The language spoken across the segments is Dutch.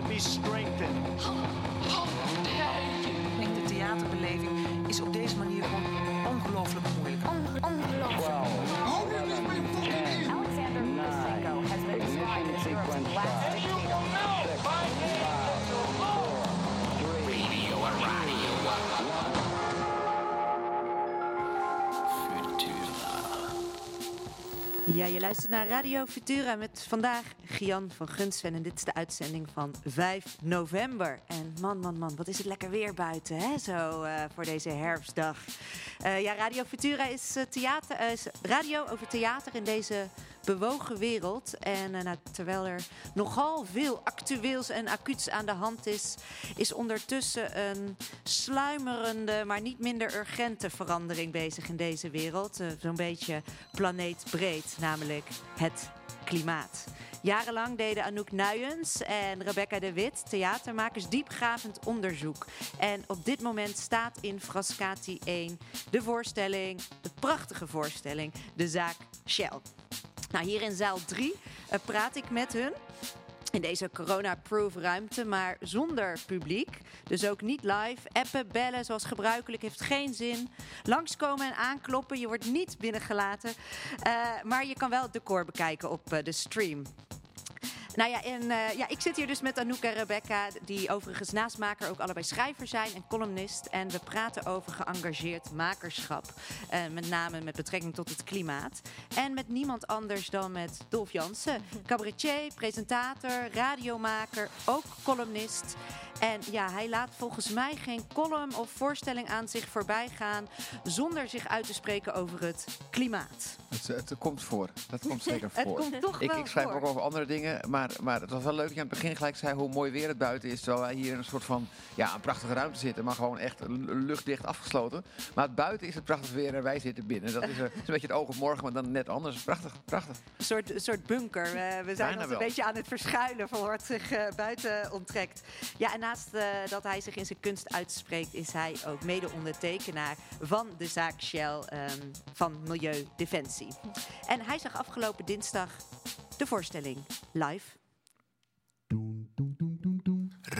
to be strengthened. how dare you? De theaterbeleving is op deze manier gewoon ongelooflijk moeilijk. Alexander Lukashenko has been described as Europe's last dictator. Ja, je luistert naar Radio Futura met vandaag Gian van Gunsven. En dit is de uitzending van 5 november. En man, man, man, wat is het lekker weer buiten, hè? Zo eh, voor deze herfstdag. Eh, ja, Radio Futura is, eh, theater, is radio over theater in deze bewogen wereld. En nou, terwijl er nogal veel actueels en acuuts aan de hand is, is ondertussen een sluimerende, maar niet minder urgente verandering bezig in deze wereld. Zo'n beetje planeetbreed, namelijk het klimaat. Jarenlang deden Anouk Nuyens en Rebecca de Wit, theatermakers, diepgravend onderzoek. En op dit moment staat in Frascati 1 de voorstelling, de prachtige voorstelling, de zaak Shell. Nou, hier in zaal 3 eh, praat ik met hun. In deze corona-proof ruimte, maar zonder publiek. Dus ook niet live. Appen, bellen zoals gebruikelijk heeft geen zin. Langskomen en aankloppen, je wordt niet binnengelaten. Eh, maar je kan wel het decor bekijken op eh, de stream. Nou ja, en, eh, ja, ik zit hier dus met Anouk en Rebecca, die overigens naastmaker ook allebei schrijver zijn en columnist. En we praten over geëngageerd makerschap, eh, met name met betrekking tot het klimaat. En met niemand anders dan met Dolf Jansen, cabaretier, presentator, radiomaker, ook columnist. En ja, hij laat volgens mij geen column of voorstelling aan zich voorbij gaan zonder zich uit te spreken over het klimaat. Het, het komt voor. Dat komt zeker Het voor. komt toch ik, ik schrijf voor. ook over andere dingen, maar, maar het was wel leuk dat je aan het begin gelijk zei hoe mooi weer het buiten is. Terwijl wij hier in een soort van, ja, een prachtige ruimte zitten, maar gewoon echt luchtdicht afgesloten. Maar het buiten is het prachtig weer en wij zitten binnen. Dat is, eh, is een beetje het oog op morgen, maar dan net anders. Prachtig, prachtig. Een soort, een soort bunker. We, we zijn Bijna ons een beetje aan het verschuilen voor wat zich eh, buiten onttrekt. Ja, en naast eh, dat hij zich in zijn kunst uitspreekt, is hij ook mede-ondertekenaar van de zaak Shell ehm, van Milieudefensie. En hij zag afgelopen dinsdag de voorstelling live.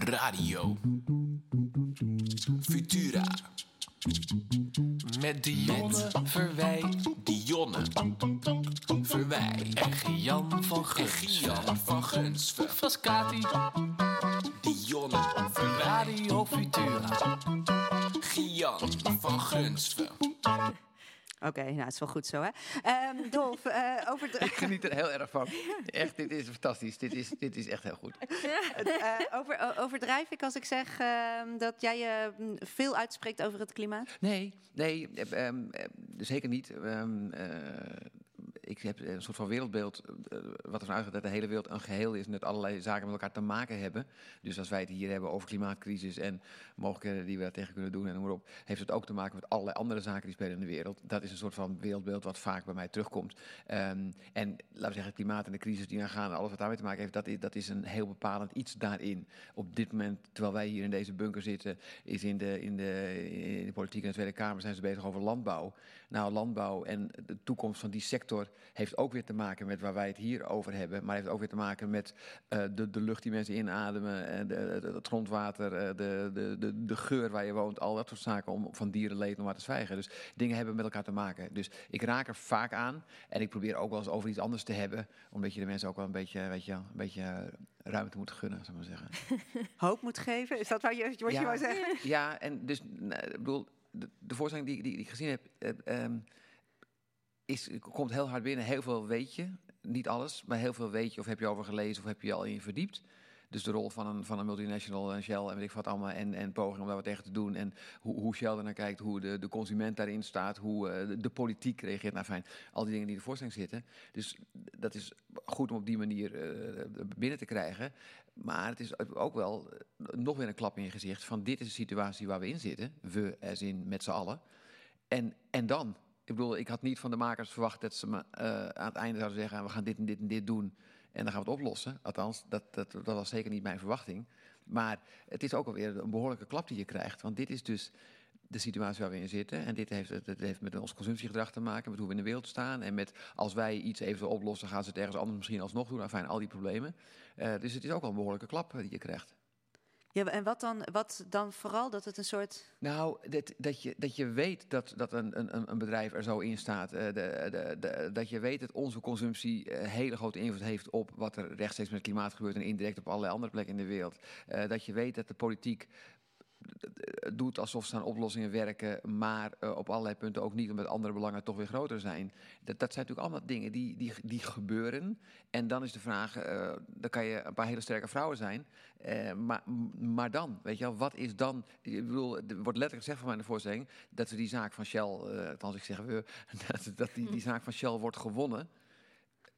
Radio. Futura. Met Dionne Verwij, Dionne Verwij. En Gian van Guns. Gian van Guns. Frascati, Dionne Verwij, Radio Futura, Gian van Gunsven. Oké, nou, het is wel goed zo, hè? Ehm Dolf, eh, over Ik geniet er heel erg van. Echt, dit is fantastisch. Dit is, dit is echt heel goed. eh, over, overdrijf ik als ik zeg ehm, dat jij je mm, veel uitspreekt over het klimaat? Nee, nee, eh, ehm, eh, zeker niet. Eh, ik heb een soort van wereldbeeld, eh, wat ervan uitgaat dat de hele wereld een geheel is en dat allerlei zaken met elkaar te maken hebben. Dus als wij het hier hebben over klimaatcrisis en mogelijkheden die we daar tegen kunnen doen en noem maar op, heeft het ook te maken met allerlei andere zaken die spelen in de wereld. Dat is een soort van wereldbeeld wat vaak bij mij terugkomt. Ehm, en laten we zeggen, het klimaat en de crisis die aan gaan, alles wat daarmee te maken heeft, dat is, dat is een heel bepalend iets daarin. Op dit moment, terwijl wij hier in deze bunker zitten, is in de, in de, in de politiek en de Tweede Kamer zijn ze bezig over landbouw. Nou, landbouw en de toekomst van die sector heeft ook weer te maken met waar wij het hier over hebben. Maar heeft ook weer te maken met eh, de, de lucht die mensen inademen, en de, het- het grondwater, eh, de, de, de, de geur waar je woont, al dat soort zaken om van dierenleed nog maar te zwijgen. Dus dingen hebben met elkaar te maken. Dus ik raak er vaak aan en ik probeer ook wel eens over iets anders te hebben, omdat je de mensen ook wel een beetje, weet je, een beetje ruimte moet gunnen, zou ik maar zeggen. Hoop moet geven? Is dat wat je, wat je wou zeggen? Ja, en dus, nou, ik bedoel, de, de voorstelling die, die, die ik gezien heb, eh, ehm, is, komt heel hard binnen. Heel veel weet je, niet alles, maar heel veel weet je of heb je over gelezen of heb je je al in verdiept. Dus de rol van een, van een multinational en Shell en weet ik wat allemaal. En, en pogingen om daar wat tegen te doen. En hoe, hoe Shell naar kijkt, hoe de, de consument daarin staat. Hoe eh, de, de politiek reageert. Nou fijn, al die dingen die in de voorstelling zitten. Dus dat is goed om op die manier eh, binnen te krijgen. Maar het is ook wel eh, nog weer een klap in je gezicht. Van dit is de situatie waar we in zitten. We, als in met z'n allen. En, en dan? Ik bedoel, ik had niet van de makers verwacht dat ze me aan het einde zouden zeggen... we gaan dit en dit en dit doen en dan gaan we het oplossen. Althans, dat, dat, dat was zeker niet mijn verwachting. Maar het is ook alweer een behoorlijke klap die je krijgt. Want dit is dus de situatie waar we in zitten. En dit heeft, heeft met ons consumptiegedrag te maken, met hoe we in de wereld staan. En met als wij iets even oplossen, gaan ze het ergens anders misschien alsnog doen. Enfin, al die problemen. Uh, dus het is ook wel een behoorlijke klap die je krijgt. Ja, en wat dan, wat dan vooral? Dat het een soort. Nou, dat, dat, je, dat je weet dat, dat een, een, een bedrijf er zo in staat. Uh, de, de, dat je weet dat onze consumptie uh, hele grote invloed heeft op wat er rechtstreeks met het klimaat gebeurt en indirect op allerlei andere plekken in de wereld. Uh, dat je weet dat de politiek doet alsof ze aan oplossingen werken, maar uh, op allerlei punten ook niet, omdat andere belangen toch weer groter zijn. Dat, dat zijn natuurlijk allemaal dingen die, die, die gebeuren. En dan is de vraag, uh, dan kan je een paar hele sterke vrouwen zijn, uh, maar, maar dan, weet je wel, wat is dan, ik bedoel, er wordt letterlijk gezegd van mij in de voorstelling, dat we die zaak van Shell, althans ik zeg we, dat, dat die, die zaak van Shell wordt gewonnen.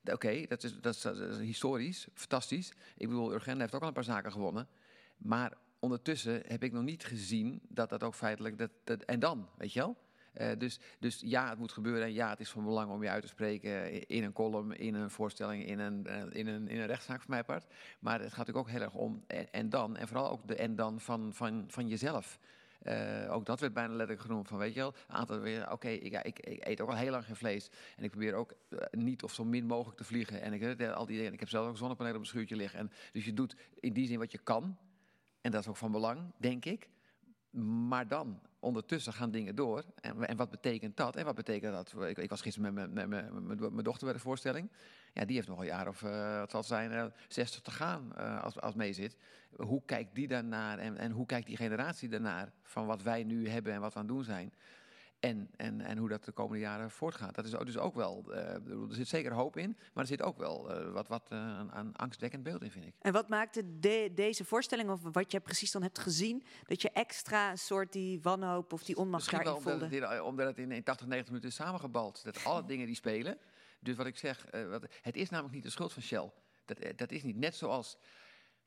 Oké, okay, dat, is, dat, is, dat is historisch, fantastisch. Ik bedoel, Urgenda heeft ook al een paar zaken gewonnen. Maar ondertussen heb ik nog niet gezien dat dat ook feitelijk... Dat, dat, en dan, weet je wel? Uh, dus, dus ja, het moet gebeuren en ja, het is van belang om je uit te spreken in een column, in een voorstelling, in een, uh, in een, in een rechtszaak voor mijn part. Maar het gaat natuurlijk ook heel erg om en, en dan, en vooral ook de en dan van, van, van jezelf. Uh, ook dat werd bijna letterlijk genoemd van, weet je wel, aantal weer, oké, ik, ik, ik, eet ook al heel lang geen vlees. En ik probeer ook niet of zo min mogelijk te vliegen. En ik, al die dingen, ik heb zelf ook zonnepanelen op mijn schuurtje liggen. En, dus je doet in die zin wat je kan. En dat is ook van belang, denk ik. Maar dan, ondertussen gaan dingen door. En, en wat betekent dat? En wat betekent dat? Ik, ik was gisteren met mijn dochter bij de voorstelling. Ja, die heeft nog een jaar of, uh, wat zal het zijn, uh, 60 te gaan uh, als, als mee zit. Hoe kijkt die daarnaar en, en hoe kijkt die generatie daarnaar van wat wij nu hebben en wat we aan het doen zijn? En, en, en hoe dat de komende jaren voortgaat. Dat is dus ook wel, uh, er zit zeker hoop in, maar er zit ook wel uh, wat, wat uh, een, een angstwekkend beeld in, vind ik. En wat maakte de, deze voorstelling, of wat je precies dan hebt gezien, dat je extra een soort die wanhoop of die onmacht daarin voelde? Omdat het, omdat het in 80, 90 minuten is samengebald. Dat alle dingen die spelen. Dus wat ik zeg, wat, het is namelijk niet de schuld van Shell. Dat, dat is niet. Net zoals,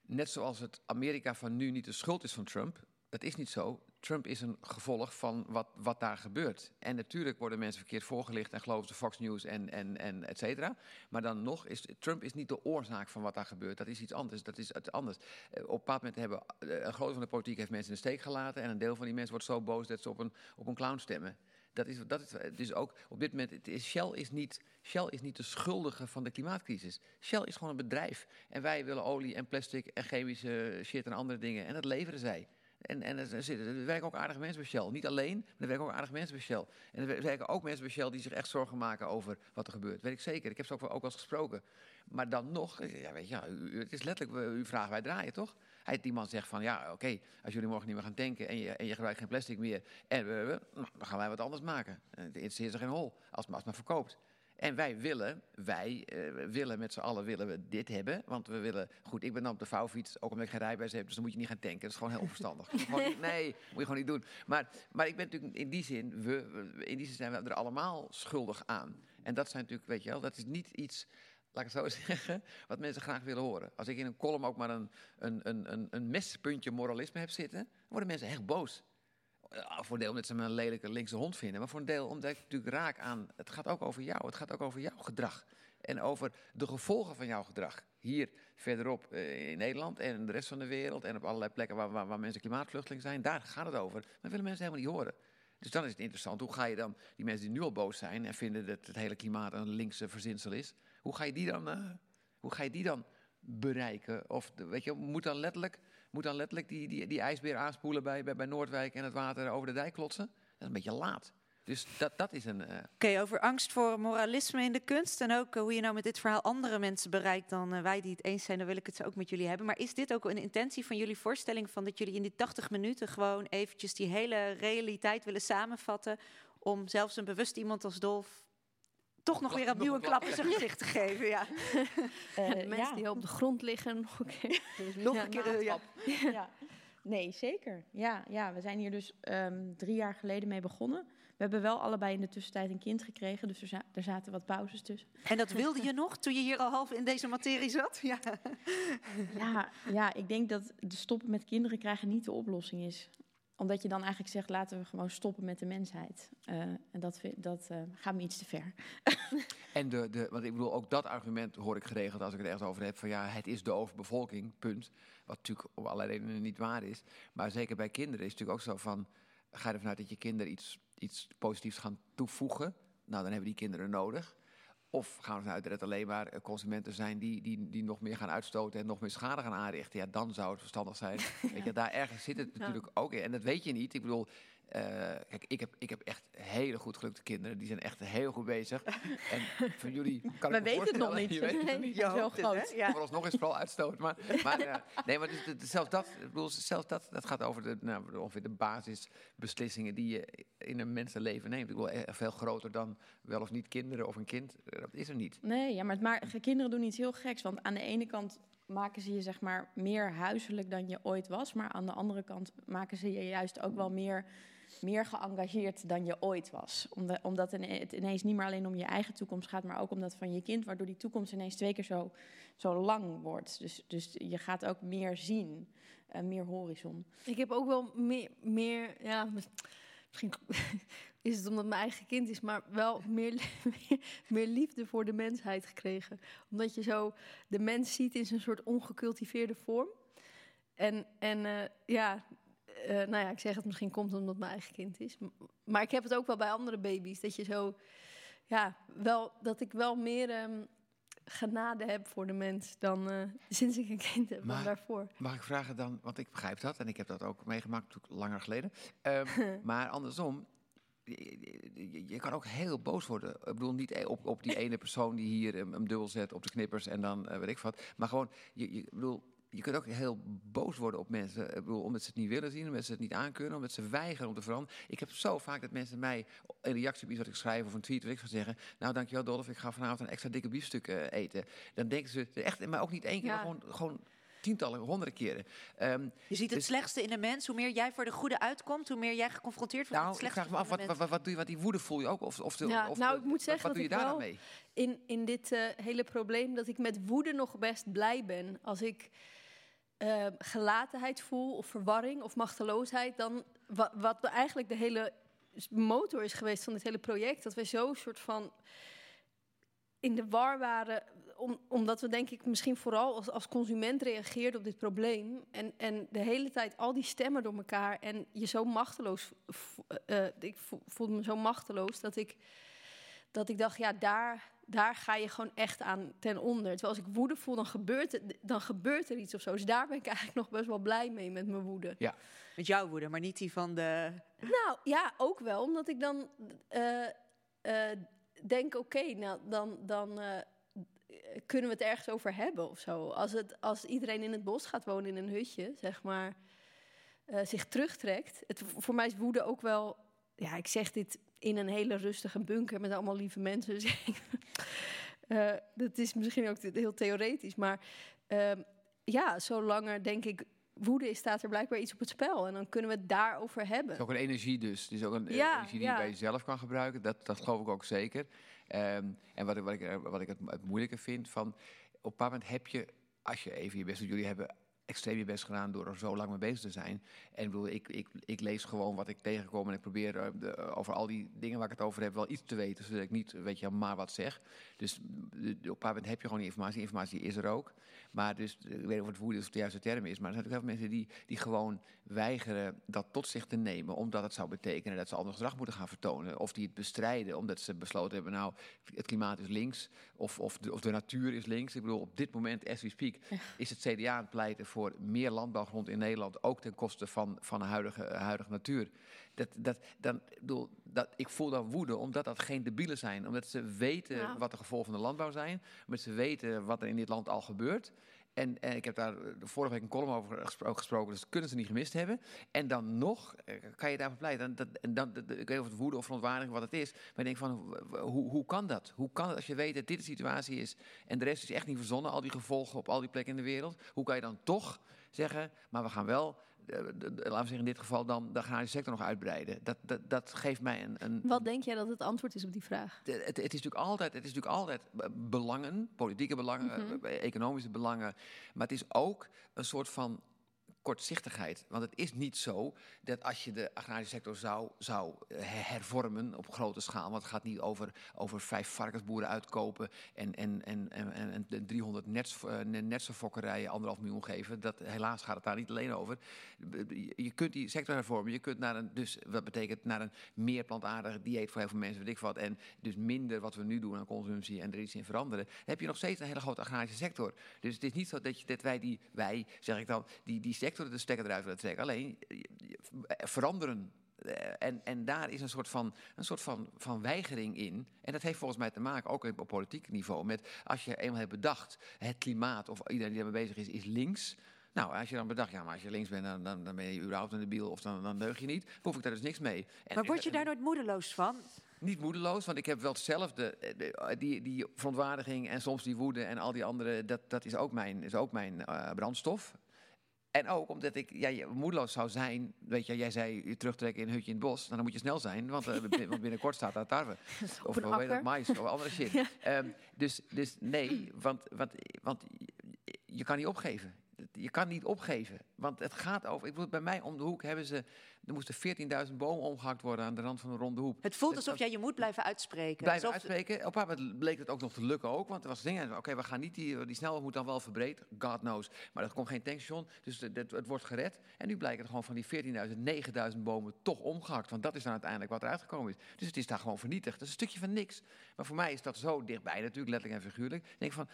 net zoals het Amerika van nu niet de schuld is van Trump. Dat is niet zo. Trump is een gevolg van wat, wat daar gebeurt. En natuurlijk worden mensen verkeerd voorgelicht en geloven ze Fox News en, en, en et cetera. Maar dan nog, is Trump is niet de oorzaak van wat daar gebeurt. Dat is iets anders. Dat is iets anders. Uh, op een bepaald moment hebben uh, een groot van de politiek heeft mensen in de steek gelaten. En een deel van die mensen wordt zo boos dat ze op een, op een clown stemmen. Dat is, dat is dus ook op dit moment. Het is, Shell, is niet, Shell is niet de schuldige van de klimaatcrisis. Shell is gewoon een bedrijf. En wij willen olie en plastic en chemische shit en andere dingen. En dat leveren zij. En, en er, er werken ook aardige mensen bij Shell. Niet alleen, maar er werken ook aardige mensen bij Shell. En er werken ook mensen bij Shell die zich echt zorgen maken over wat er gebeurt. Weet ik zeker. Ik heb ze ook, ook wel eens gesproken. Maar dan nog, ja, weet je, ja, u, het is letterlijk uw vraag, wij draaien toch? Hij, die man zegt van, ja, oké, als jullie morgen niet meer gaan tanken en je, en je gebruikt geen plastic meer, en we, dan gaan wij wat anders maken. Het interesseert zich geen hol, als het maar verkoopt. En wij willen, wij uh, willen met z'n allen willen we dit hebben. Want we willen, goed, ik ben dan op de vouwfiets, ook omdat ik geen rijbewijs heb, dus dan moet je niet gaan tanken. Dat is gewoon heel onverstandig. gewoon, nee, moet je gewoon niet doen. Maar, maar ik ben natuurlijk in die zin, we, in die zin zijn we er allemaal schuldig aan. En dat zijn natuurlijk, weet je wel, dat is niet iets laat ik het zo zeggen, wat mensen graag willen horen. Als ik in een column ook maar een, een, een, een mespuntje moralisme heb zitten, worden mensen echt boos. Voor een deel omdat ze me een lelijke linkse hond vinden. Maar voor een deel omdat ik natuurlijk raak aan... Het gaat ook over jou. Het gaat ook over jouw gedrag. En over de gevolgen van jouw gedrag. Hier verderop uh, in Nederland en de rest van de wereld. En op allerlei plekken waar, waar, mensen klimaatvluchteling zijn. Daar gaat het over. Maar willen mensen helemaal niet horen. Dus dan is het interessant. Hoe ga je dan die mensen die nu al boos zijn... en vinden dat het hele klimaat een linkse verzinsel is... Hoe ga je die dan, uh, hoe ga je die dan bereiken? Of weet je, moet dan letterlijk, moet dan letterlijk die, die, die ijsbeer aanspoelen bij, bij, bij Noordwijk en het water over de dijk klotsen? Dat is een beetje laat. Dus dat, dat is een. Uh... Oké, over angst voor moralisme in de kunst. En ook uh, hoe je nou met dit verhaal andere mensen bereikt dan uh, wij die het eens zijn. Dan wil ik het zo ook met jullie hebben. Maar is dit ook een intentie van jullie voorstelling? Van dat jullie in die 80 minuten gewoon eventjes die hele realiteit willen samenvatten. Om zelfs een bewust iemand als Dolf toch nog weer opnieuw een klap in zijn gezicht te geven. Ja. Uh, mensen ja. die op de grond liggen. Nog een keer. Dus nog ja, een keer. Ja. ja. Nee, zeker. Ja, ja, we zijn hier dus um, drie jaar geleden mee begonnen. We hebben wel allebei in de tussentijd een kind gekregen, dus er, za er zaten wat pauzes tussen. En dat wilde je nog toen je hier al half in deze materie zat? Ja. Ja, ja, ik denk dat de stoppen met kinderen krijgen niet de oplossing is omdat je dan eigenlijk zegt, laten we gewoon stoppen met de mensheid. Uh, en dat, dat uh, gaat me iets te ver. en de, de, want ik bedoel, ook dat argument hoor ik geregeld als ik het ergens over heb. Van ja, het is de overbevolking, punt. Wat natuurlijk op allerlei redenen niet waar is. Maar zeker bij kinderen is het natuurlijk ook zo van... ga ervan uit dat je kinderen iets, iets positiefs gaan toevoegen. Nou, dan hebben die kinderen nodig. Of gaan we ervan uit dat het alleen maar eh, consumenten zijn die, die, die nog meer gaan uitstoten en nog meer schade gaan aanrichten. Ja, dan zou het verstandig zijn. Weet je, daar ergens zit het natuurlijk ook in. En dat weet je niet. Ik bedoel, eh, kijk, ik heb, ik heb echt hele goed gelukte kinderen. Die zijn echt heel goed bezig. En van jullie kan We ik weten het nog niet. je weet het nog niet. Zo groot. Ja. Vooralsnog is het vooral uitstoot. Maar, maar eh, nee, maar dus, dus zelfs dat, bedoel, zelfs dat, dat gaat over de, nou, ongeveer de basisbeslissingen die je in een mensenleven neemt. Ik bedoel, eh, veel groter dan wel of niet kinderen of een kind. Dat is er niet. Nee, ja, maar het ma- kinderen doen iets heel geks. Want aan de ene kant maken ze je zeg maar meer huiselijk dan je ooit was. Maar aan de andere kant maken ze je juist ook wel meer, meer geëngageerd dan je ooit was. Omdat, het ineens niet meer alleen om je eigen toekomst gaat, maar ook om dat van je kind. Waardoor die toekomst ineens twee keer zo, zo lang wordt. Dus, dus je gaat ook meer zien, eh, meer horizon. Ik heb ook wel meer, meer ja, mis- misschien is het omdat mijn eigen kind is, maar wel meer, meer, meer liefde voor de mensheid gekregen. Omdat je zo de mens ziet in zijn soort ongecultiveerde vorm. En, en eh, ja, eh, nou ja, ik zeg het misschien komt omdat mijn eigen kind is. Maar ik heb het ook wel bij andere baby's, dat je zo, ja, wel, dat ik wel meer ehm, genade heb voor de mens dan eh, sinds ik een kind heb dan Maar- daarvoor. Mag ik vragen dan, want ik begrijp dat en ik heb dat ook meegemaakt natuurlijk langer geleden. Ehm, maar andersom, je, kan ook heel boos worden. Ik bedoel, niet op, op die ene persoon die hier hem, hem dubbel zet op de knippers en dan eh, weet ik wat. Maar gewoon, je, je, bedoel, je kunt ook heel boos worden op mensen. Ik bedoel, omdat ze het niet willen zien, omdat ze het niet aankunnen, omdat ze weigeren om te veranderen. Ik heb zo vaak dat mensen mij een reactie op iets wat ik schrijf of een tweet wat ik ga zeggen. Nou, dankjewel Dolph, ik ga vanavond een extra dikke biefstuk eh, eten. Dan denken ze echt, maar ook niet één keer, Ja. maar gewoon, gewoon tientallen, honderden keren. Ehm, Je ziet het Dus- slechtste in een mens. Hoe meer jij voor de goede uitkomt, hoe meer jij geconfronteerd wordt nou, met ik het vraag slechtste me af, wat, een wat, wat, wat doe je, want die woede voel je ook? Of, of, de- Ja, of, nou, de- ik moet zeggen wat, wat dat doe je ik daar dan wel- mee? in, in dit eh, hele probleem dat ik met woede nog best blij ben. Als ik eh, gelatenheid voel of verwarring of machteloosheid, dan wat, wat eigenlijk de hele motor is geweest van dit hele project, dat we zo soort van in de war waren, om, omdat we denk ik misschien vooral als, als consument reageerden op dit probleem en, en de hele tijd al die stemmen door elkaar en je zo machteloos, eh, ik vo- voelde me zo machteloos dat ik dat ik dacht, ja, daar, daar ga je gewoon echt aan ten onder. Terwijl als ik woede voel, dan gebeurt, het, dan gebeurt er iets of zo. Dus daar ben ik eigenlijk nog best wel blij mee met mijn woede. Met jouw woede, maar niet die van de... Nou ja, ook wel, omdat ik dan eh, eh, denk, oké, nou dan, dan eh, kunnen we het ergens over hebben of zo. Als, het, als iedereen in het bos gaat wonen in een hutje, zeg maar, eh, zich terugtrekt. Het, voor mij is woede ook wel, ja, ik zeg dit in een hele rustige bunker met allemaal lieve mensen. Dus dat is misschien ook heel theoretisch, maar ehm, ja, zolang er denk ik woede is, staat er blijkbaar iets op het spel. En dan kunnen we het daarover hebben. Het is ook een energie dus. Het is ook een eh, Ja, energie die ja. je bij jezelf kan gebruiken. Dat, dat geloof ik ook zeker. Ehm, en wat, ik- wat ik, wat ik het, het moeilijke vind, van, op een bepaald moment heb je, als je even je best doet, jullie hebben extreem je best gedaan door er zo lang mee bezig te zijn. En ik, ik, ik, ik lees gewoon wat ik tegenkom en ik probeer eh, de- over al die dingen waar ik het over heb wel iets te weten, zodat ik niet, weet je, maar wat zeg. Dus de- op een bepaald moment heb je gewoon die informatie. Informatie is er ook. Maar dus, ik weet niet of het woede of de juiste term is, maar er zijn natuurlijk heel veel mensen die, die gewoon weigeren dat tot zich te nemen, omdat het zou betekenen dat ze ander gedrag moeten gaan vertonen. Of die het bestrijden, omdat ze besloten hebben, nou, het klimaat is links, of, of, de, of de natuur is links. Ik bedoel, op dit moment, as we speak, is het CDA aan het pleiten voor meer landbouwgrond in Nederland, ook ten koste van, van de huidige, huidige natuur. Dat, dat, dan, ik, bedoel, dat, ik voel dan woede, omdat dat geen debielen zijn. Omdat ze weten Ja. wat de gevolgen van de landbouw zijn. Omdat ze weten wat er in dit land al gebeurt. En, en ik heb daar eh, vorige week een column over gespro- ook gesproken, dus dat kunnen ze niet gemist hebben. En dan nog eh, kan je daarvoor pleiten. Dan, dat- ik weet niet of het woede of verontwaardiging wat het is. Maar ik denk van, hoe, hoe kan dat? Hoe kan het als je weet dat dit de situatie is en de rest is echt niet verzonnen, al die gevolgen op al die plekken in de wereld? Hoe kan je dan toch zeggen, maar we gaan wel, eh, laten we zeggen in dit geval dan de agrarische sector nog uitbreiden? Dat, dat, dat geeft mij een, een, Wat denk jij dat het antwoord is op die vraag? het, het, is natuurlijk altijd, het is natuurlijk altijd eh, belangen, politieke belangen, Mhm. eh, economische belangen. Maar het is ook een soort van kortzichtigheid. Want het is niet zo dat als je de agrarische sector zou, zou eh, hervormen op grote schaal... want het gaat niet over, over vijf varkensboeren uitkopen... en, en, en, en, en, en 300 nets, netsenfokkerijen anderhalf miljoen geven. Dat, helaas gaat het daar niet alleen over. Je kunt die sector hervormen. Je kunt naar een, dus wat betekent naar een meer plantaardig dieet voor heel veel mensen, weet ik wat. En dus minder wat we nu doen aan consumptie en er iets in veranderen. Heb je nog steeds een hele grote agrarische sector. Dus het is niet zo dat, dat wij die, wij, zeg ik dan, die, die sector de stekker eruit willen trekken. Alleen veranderen en, en daar is een soort, van, een soort van, van weigering in. En dat heeft volgens mij te maken, ook op politiek niveau, met als je eenmaal hebt bedacht, het klimaat of iedereen die daarmee bezig is, is links. Nou, als je dan bedacht, ja, maar als je links bent, dan, dan, dan ben je überhaupt een debiel of dan, dan deug je niet. Hoef ik daar dus niks mee. En, maar word je daar nooit moedeloos van? Niet moedeloos, want ik heb wel hetzelfde. Die, die verontwaardiging en soms die woede en al die andere, dat, dat is ook mijn, is ook mijn uh, brandstof. En ook omdat ik ja, moedeloos zou zijn. Weet je, jij zei je terugtrekken in een hutje in het bos. Nou, dan moet je snel zijn, want, uh, want binnenkort staat daar tarwe. Of hoe heet dat, mais of andere shit. Ja. Um, dus, dus nee, want, want, want je kan niet opgeven. Je kan niet opgeven, want het gaat over. Ik bedoel, bij mij om de hoek hebben ze. Er moesten 14.000 bomen omgehakt worden aan de rand van een ronde hoek. Het voelt alsof jij je moet blijven uitspreken. Blijven uitspreken. Op een moment bleek het ook nog te lukken ook. Want er was dingen. Oké, okay, we gaan niet die, die snelheid moet dan wel verbreed. God knows. Maar er komt geen tankstation. Dus het, het, het, wordt gered. En nu blijkt het gewoon van die 14.000, 9.000 bomen toch omgehakt. Want dat is dan uiteindelijk wat eruit gekomen is. Dus het is daar gewoon vernietigd. Dat is een stukje van niks. Maar voor mij is dat zo dichtbij natuurlijk, letterlijk en figuurlijk. Ik denk van,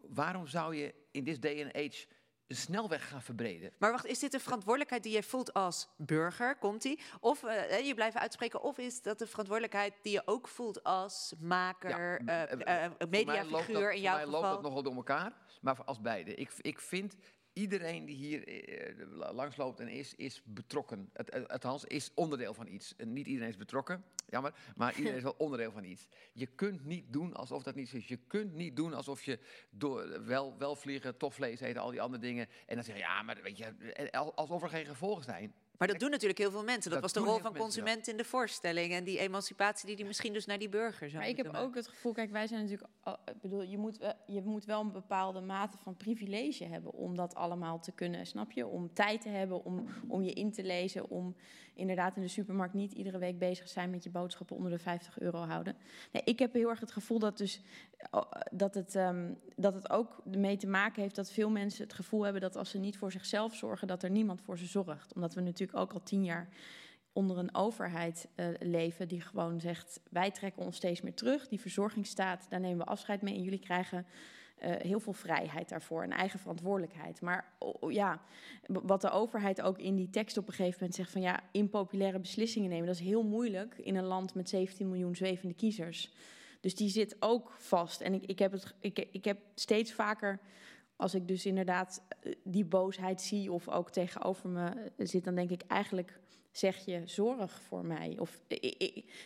waarom zou je in this day and age snelweg gaan verbreden. Maar wacht, is dit een verantwoordelijkheid die je voelt als burger, komt die? Of uh, je blijft uitspreken, of is dat de verantwoordelijkheid die je ook voelt als maker, ja, uh, uh, mediafiguur in jouw geval? Voor mij loopt dat nogal door elkaar, maar als beide. Ik, ik vind iedereen die hier uh, langsloopt en is, is betrokken. Het, althans, is onderdeel van iets. Niet iedereen is betrokken, jammer, maar iedereen is wel onderdeel van iets. Je kunt niet doen alsof dat niet zo is. Je kunt niet doen alsof je door, wel, wel vliegen, tof vlees eten, al die andere dingen. En dan zeggen, ja, maar weet je, alsof er geen gevolgen zijn. Maar dat doen natuurlijk heel veel mensen. Dat, was de rol van consument in de voorstelling. En die emancipatie die die misschien dus naar die burger zou Maar ik heb ook het gevoel, kijk, wij zijn natuurlijk... Ik bedoel, je moet, je moet wel een bepaalde mate van privilege hebben om dat allemaal te kunnen, snap je? Om tijd te hebben, om, om je in te lezen, om inderdaad in de supermarkt niet iedere week bezig zijn met je boodschappen onder de 50 euro houden. Nee, ik heb heel erg het gevoel dat, dus, dat, het, um, dat het ook mee te maken heeft dat veel mensen het gevoel hebben dat als ze niet voor zichzelf zorgen, dat er niemand voor ze zorgt. Omdat we natuurlijk ook al tien jaar onder een overheid uh, leven die gewoon zegt: wij trekken ons steeds meer terug. Die verzorgingsstaat, daar nemen we afscheid mee en jullie krijgen heel veel vrijheid daarvoor en eigen verantwoordelijkheid. Maar ja, wat de overheid ook in die tekst op een gegeven moment zegt van ja, impopulaire beslissingen nemen, dat is heel moeilijk in een land met 17 miljoen zwevende kiezers. Dus die zit ook vast. En ik, ik, heb, het, ik, ik heb steeds vaker, als ik dus inderdaad eh, die boosheid zie of ook tegenover me zit, dan denk ik eigenlijk zeg je zorg voor mij. Of,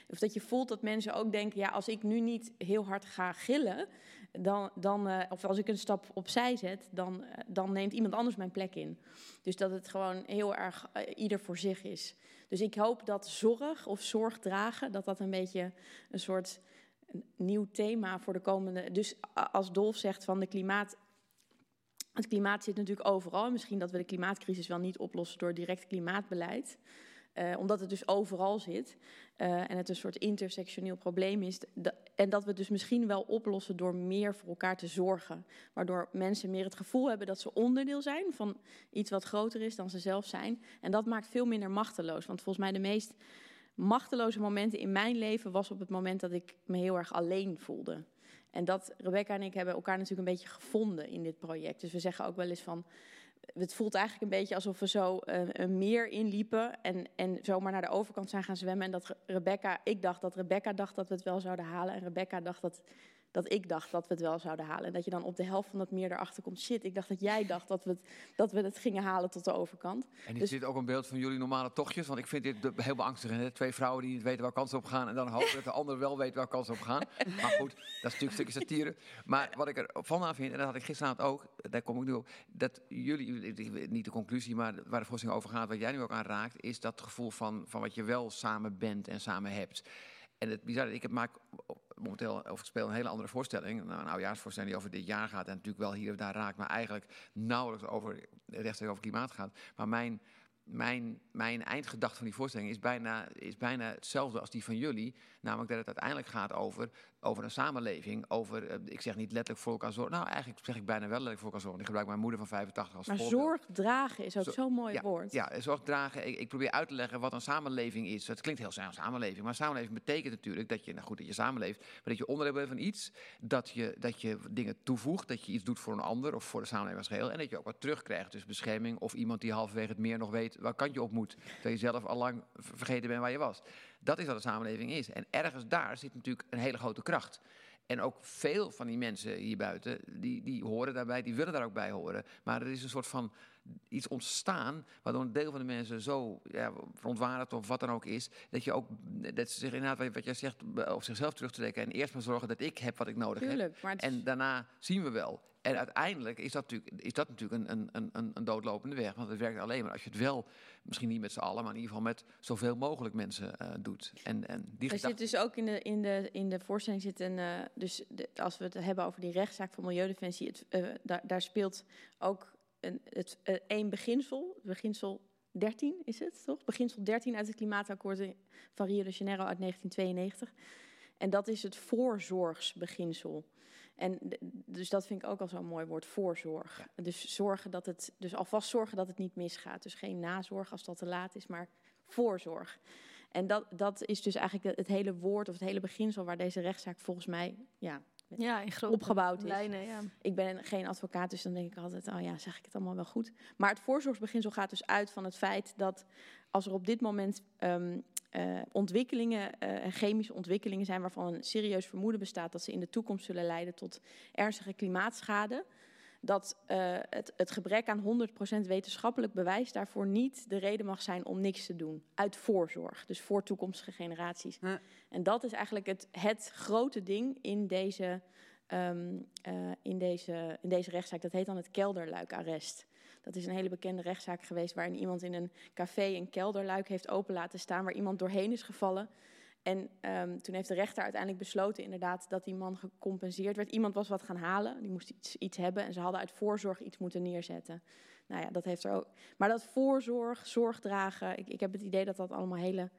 of dat je voelt dat mensen ook denken, ja, als ik nu niet heel hard ga gillen, dan, dan, of als ik een stap opzij zet, dan, dan neemt iemand anders mijn plek in. Dus dat het gewoon heel erg ieder voor zich is. Dus ik hoop dat zorg of zorg dragen, dat dat een beetje een soort nieuw thema voor de komende. Dus als Dolf zegt van de klimaat. Het klimaat zit natuurlijk overal. Misschien dat we de klimaatcrisis wel niet oplossen door direct klimaatbeleid. Uh, omdat het dus overal zit uh, en het een soort intersectioneel probleem is. en dat we het dus misschien wel oplossen door meer voor elkaar te zorgen. Waardoor mensen meer het gevoel hebben dat ze onderdeel zijn van iets wat groter is dan ze zelf zijn. En dat maakt veel minder machteloos. Want volgens mij de meest machteloze momenten in mijn leven was op het moment dat ik me heel erg alleen voelde. En dat Rebecca en ik hebben elkaar natuurlijk een beetje gevonden in dit project. Dus we zeggen ook wel eens van het voelt eigenlijk een beetje alsof we zo uh, een meer inliepen en, en zomaar naar de overkant zijn gaan zwemmen. En dat Rebecca, ik dacht dat Rebecca dacht dat we het wel zouden halen. En Rebecca dacht dat dat ik dacht dat we het wel zouden halen. En dat je dan op de helft van dat meer erachter komt. Shit, ik dacht dat jij dacht dat we het, dat we het gingen halen tot de overkant. En is dus... dit ook een beeld van jullie normale tochtjes? Want ik vind dit heel beangstigend. Hè? Twee vrouwen die niet weten waar kansen op gaan. En dan hopen dat de ander wel weet waar kansen op gaan. Maar goed, dat is natuurlijk een stukje satire. Maar wat ik er van vind, en dat had ik gisteravond ook. Daar kom ik nu op. Dat jullie, niet de conclusie, maar waar de voorstelling over gaat. Wat jij nu ook aan raakt. Is dat gevoel van, van wat je wel samen bent en samen hebt. En het bizarre, ik heb, maak momenteel, ik speel een hele andere voorstelling. Nou, een oudejaarsvoorstelling die over dit jaar gaat en natuurlijk wel hier of daar raakt, maar eigenlijk nauwelijks over, rechtstreeks over klimaat gaat. Maar mijn mijn, mijn eindgedachte van die voorstelling is bijna, is bijna hetzelfde als die van jullie. Namelijk dat het uiteindelijk gaat over, over een samenleving. Over, eh, ik zeg niet letterlijk voor elkaar zorgen. Nou, eigenlijk zeg ik bijna wel letterlijk voor elkaar zorgen. Ik gebruik mijn moeder van 85 als Maar voorbeeld. zorg dragen is ook Zo- zo'n mooi ja, woord. Ja, zorg dragen. Ik, ik probeer uit te leggen wat een samenleving is. Het klinkt heel snel, samenleving. Maar samenleving betekent natuurlijk dat je, nou goed, dat je samenleeft. Maar dat je onderdeel bent van iets. Dat je, dat je dingen toevoegt. Dat je iets doet voor een ander of voor de samenleving als geheel. En dat je ook wat terugkrijgt. Dus bescherming of iemand die halverwege het meer nog weet waar kant je op moet. Dat je zelf al lang ver- vergeten bent waar je was. Dat is wat een samenleving is. En ergens daar zit natuurlijk een hele grote kracht. En ook veel van die mensen hier buiten, die, die horen daarbij, die willen daar ook bij horen. Maar er is een soort van iets ontstaan, waardoor een deel van de mensen zo ja, verontwaardigd of wat dan ook is, dat je ook, dat ze zich inderdaad, wat- jij zegt, op zichzelf terugtrekken en eerst maar zorgen dat ik heb wat ik nodig Tuurlijk, heb. maar het En daarna zien we wel. En uiteindelijk is dat natuurlijk, is dat natuurlijk een, een, een, een doodlopende weg. Want het werkt alleen maar als je het wel, misschien niet met z'n allen, maar in ieder geval met zoveel mogelijk mensen eh, doet. En, en die Er zit dus ook in de, in de, in de voorstelling zit een. eh, dus de- als we het hebben over die rechtszaak van Milieudefensie, het, eh, daar, daar speelt ook een, het, eh, één beginsel. Beginsel 13 is het toch? Beginsel 13 uit het Klimaatakkoord van Rio de Janeiro uit 1992. En dat is het voorzorgsbeginsel. En dus dat vind ik ook al zo'n mooi woord, voorzorg. Dus zorgen dat het, dus alvast zorgen dat het niet misgaat. Dus geen nazorg als dat te laat is, maar voorzorg. En dat, dat is dus eigenlijk het hele woord of het hele beginsel waar deze rechtszaak volgens mij ja, Ja, in grote opgebouwd is. lijnen, ja. Ik ben geen advocaat, dus dan denk ik altijd, oh ja, zeg ik het allemaal wel goed. Maar het voorzorgsbeginsel gaat dus uit van het feit dat als er op dit moment ehm, eh, ontwikkelingen, eh, chemische ontwikkelingen zijn waarvan een serieus vermoeden bestaat dat ze in de toekomst zullen leiden tot ernstige klimaatschade, dat eh, het, het gebrek aan 100% wetenschappelijk bewijs daarvoor niet de reden mag zijn om niks te doen. Uit voorzorg, dus voor toekomstige generaties. Huh. En dat is eigenlijk het, het grote ding in deze, ehm, eh, in, deze, in deze rechtszaak. Dat heet dan het kelderluikarrest. Dat is een hele bekende rechtszaak geweest waarin iemand in een café een kelderluik heeft open laten staan, waar iemand doorheen is gevallen. En ehm, toen heeft de rechter uiteindelijk besloten inderdaad dat die man gecompenseerd werd. Iemand was wat gaan halen, die moest iets, iets hebben en ze hadden uit voorzorg iets moeten neerzetten. Nou ja, dat heeft er ook. Maar dat voorzorg, zorg dragen, ik, ik heb het idee dat dat allemaal hele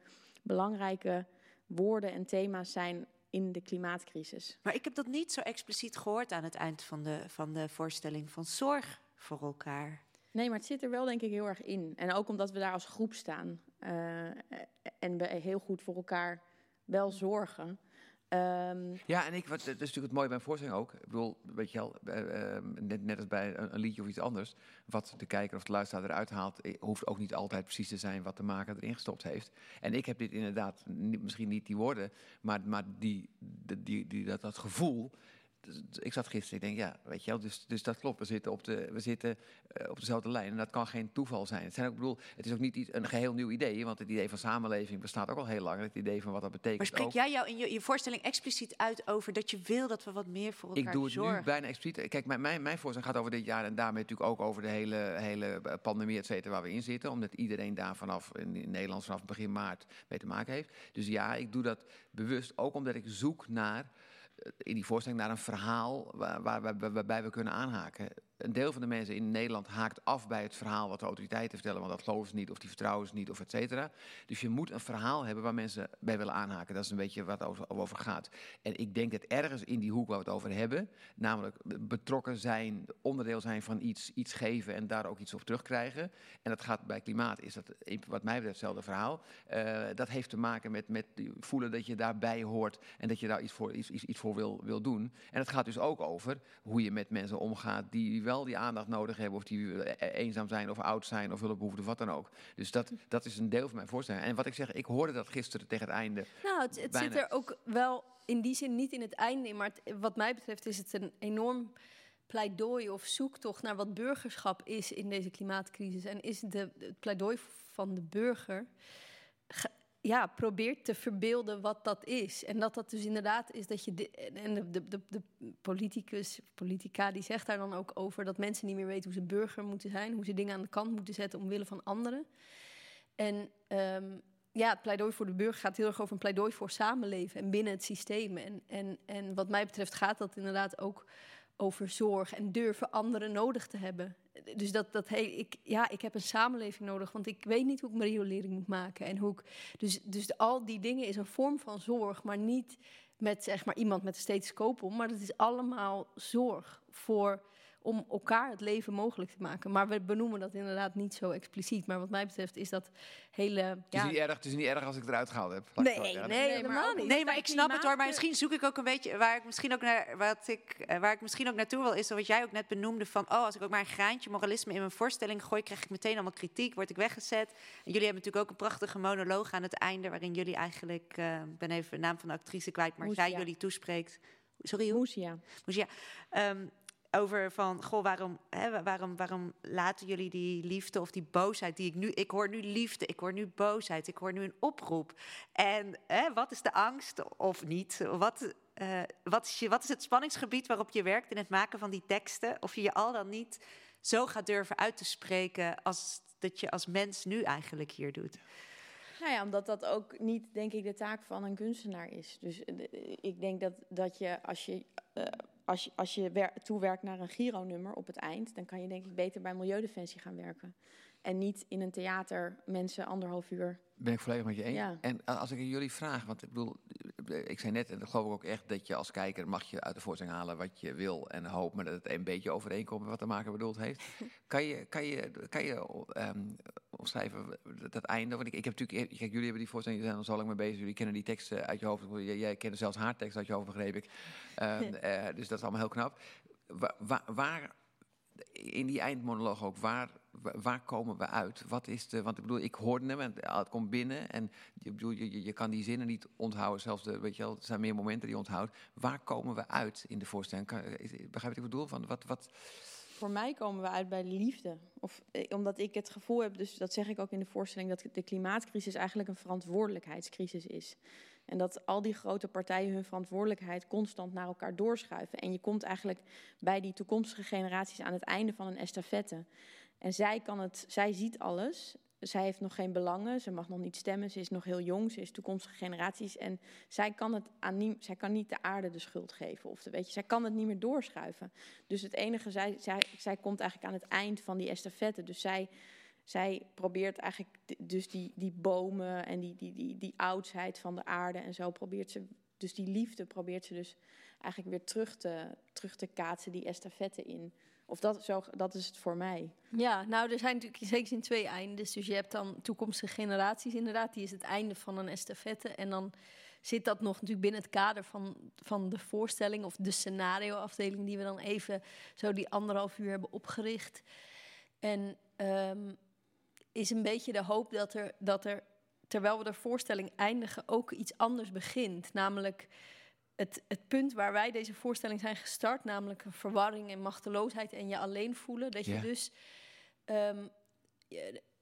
belangrijke woorden en thema's zijn in de klimaatcrisis. Maar ik heb dat niet zo expliciet gehoord aan het eind van de, van de voorstelling van zorg voor elkaar. Nee, maar het zit er wel denk ik heel erg in. En ook omdat we daar als groep staan eh, en we heel goed voor elkaar wel zorgen. Ehm, Ja, en ik, wat, dat is natuurlijk het mooie bij een voorstelling ook. Ik bedoel, weet je wel, eh, eh, net, net als bij een, liedje of iets anders. Wat de kijker of de luisteraar eruit haalt, eh, hoeft ook niet altijd precies te zijn wat de maker erin gestopt heeft. En ik heb dit inderdaad, misschien niet die woorden, maar, maar die, die, die, dat, dat gevoel. Ik zat gisteren, ik denk, ja, weet je wel, dus, dus dat klopt. We zitten, op, de, we zitten eh, op dezelfde lijn en dat kan geen toeval zijn. Het, zijn ook, bedoel, het is ook niet iets, een geheel nieuw idee, want het idee van samenleving bestaat ook al heel lang. Het idee van wat dat betekent Maar spreek ook. jij jou in je, je voorstelling expliciet uit over dat je wil dat we wat meer voor elkaar Ik doe het zorgen? nu bijna expliciet. Kijk, mijn, mijn, mijn voorstel gaat over dit jaar en daarmee natuurlijk ook over de hele, hele pandemie, et cetera, waar we in zitten. Omdat iedereen daar vanaf, in, Nederland vanaf begin maart mee te maken heeft. Dus ja, ik doe dat bewust ook omdat ik zoek naar, eh, in die voorstelling, naar een verhaal waar, waar, waar- waarbij we kunnen aanhaken. Een deel van de mensen in Nederland haakt af bij het verhaal wat de autoriteiten vertellen, want dat geloven ze niet, of die vertrouwen ze niet, of et cetera. Dus je moet een verhaal hebben waar mensen bij willen aanhaken. Dat is een beetje wat over, over gaat. En ik denk dat ergens in die hoek waar we het over hebben, namelijk betrokken zijn, onderdeel zijn van iets, iets geven en daar ook iets op terugkrijgen. En dat gaat bij klimaat, is dat wat mij betreft hetzelfde verhaal. Eh, dat heeft te maken met, met voelen dat je daarbij hoort en dat je daar iets voor, iets, iets voor wil, wil doen. En het gaat dus ook over hoe je met mensen omgaat die wel die aandacht nodig hebben, of die eh, eenzaam zijn of oud zijn of hulpbehoeften, wat dan ook. Dus dat, dat is een deel van mijn voorstelling. En wat ik zeg, ik hoorde dat gisteren tegen het einde. Nou, het, het zit er ook wel in die zin niet in het einde in. Maar het- wat mij betreft is het een enorm pleidooi of zoektocht naar wat burgerschap is in deze klimaatcrisis. En is de, het pleidooi van de burger. Ja, probeert te verbeelden wat dat is. En dat dat dus inderdaad is dat je. di- en de, de, de, de politicus, politica, die zegt daar dan ook over dat mensen niet meer weten hoe ze burger moeten zijn, hoe ze dingen aan de kant moeten zetten omwille van anderen. En ehm, ja, het pleidooi voor de burger gaat heel erg over een pleidooi voor samenleven en binnen het systeem. En, en, en wat mij betreft gaat dat inderdaad ook over zorg en durven anderen nodig te hebben. Dus dat, dat hey, ik, ja, ik heb een samenleving nodig, want ik weet niet hoe ik mijn riolering moet maken. En hoe ik, dus, dus al die dingen is een vorm van zorg, maar niet met zeg maar, iemand met een stethoscoop om. Maar het is allemaal zorg voor om elkaar het leven mogelijk te maken. Maar we benoemen dat inderdaad niet zo expliciet. Maar wat mij betreft is dat hele... Het, is niet erg, het is niet erg als ik het eruit gehaald heb. Nee, nee, nee, helemaal niet. Nee, maar ik snap het hoor. Maar misschien zoek ik ook een beetje waar ik misschien ook naar wat ik eh, waar ik misschien ook naartoe wil, is wat jij ook net benoemde van oh, als ik ook maar een graantje moralisme in mijn voorstelling gooi, krijg ik meteen allemaal kritiek, word ik weggezet. En jullie hebben natuurlijk ook een prachtige monoloog aan het einde, waarin jullie eigenlijk, uh, ben even de naam van de actrice kwijt, maar zij jullie toespreekt. Sorry, hoe? Moesia. Moesia. Um, over van, goh, waarom, hè, waarom, waarom laten jullie die liefde of die boosheid die ik nu, ik hoor nu liefde, ik hoor nu boosheid, ik hoor nu een oproep. En hè, wat is de angst of niet? Wat, uh, wat, is je, wat is het spanningsgebied waarop je werkt in het maken van die teksten? Of je je al dan niet zo gaat durven uit te spreken als dat je als mens nu eigenlijk hier doet. Nou ja, omdat dat ook niet, denk ik, de taak van een kunstenaar is. Dus uh, ik denk dat, dat je, als je uh, als je, als je toewerkt naar een Giro-nummer op het eind, dan kan je denk ik beter bij Milieudefensie gaan werken. En niet in een theater mensen anderhalf uur. Ben ik volledig met je eens. En als ik jullie vraag, want ik bedoel, ik zei net, en dat geloof ik ook echt, dat je als kijker mag je uit de voorstelling halen wat je wil en hoop, maar dat het een beetje overeenkomt met wat de maker bedoeld heeft. kan je, kan je, kan je um, omschrijven dat, einde? Want ik, ik heb natuurlijk, kijk, jullie hebben die voorstelling, zijn al lang mee bezig, jullie kennen die teksten uit je hoofd. Jij, jij kende zelfs haar tekst uit je hoofd, begreep ik. Um, uh, dus dat is allemaal heel knap. Waar, waar in die eindmonoloog ook, waar, waar komen we uit? Wat is de, want ik bedoel, ik hoorde hem en het komt binnen en je, bedoel, je, je kan die zinnen niet onthouden, zelfs de, weet je wel, er zijn meer momenten die je onthoudt. Waar komen we uit in de voorstelling? Kan, begrijp je wat ik bedoel? Van wat, wat... Voor mij komen we uit bij liefde. Of eh, omdat ik het gevoel heb, dus dat zeg ik ook in de voorstelling, dat de klimaatcrisis eigenlijk een verantwoordelijkheidscrisis is. En dat al die grote partijen hun verantwoordelijkheid constant naar elkaar doorschuiven. En je komt eigenlijk bij die toekomstige generaties aan het einde van een estafette. En zij, kan het, zij ziet alles. Zij heeft nog geen belangen, ze mag nog niet stemmen, ze is nog heel jong, ze is toekomstige generaties. En zij kan, het aan zij kan niet de aarde de schuld geven. Of weet je, zij kan het niet meer doorschuiven. Dus het enige, zij, zij, zij komt eigenlijk aan het eind van die estafette. Dus zij zij probeert eigenlijk dus die, die bomen en die, die, die, die oudsheid van de aarde en zo probeert ze, dus die liefde probeert ze dus eigenlijk weer terug te, terug te kaatsen, die estafette in. Of dat, zo, dat is het voor mij. Ja, nou, er zijn natuurlijk zeker in twee eindes. Dus je hebt dan toekomstige generaties inderdaad. Die is het einde van een estafette. En dan zit dat nog natuurlijk binnen het kader van, van de voorstelling... of de scenarioafdeling die we dan even zo die anderhalf uur hebben opgericht. En um, is een beetje de hoop dat er, dat er, terwijl we de voorstelling eindigen, ook iets anders begint. Namelijk het, het punt waar wij deze voorstelling zijn gestart, namelijk verwarring en machteloosheid en je alleen voelen. Dat je dus um,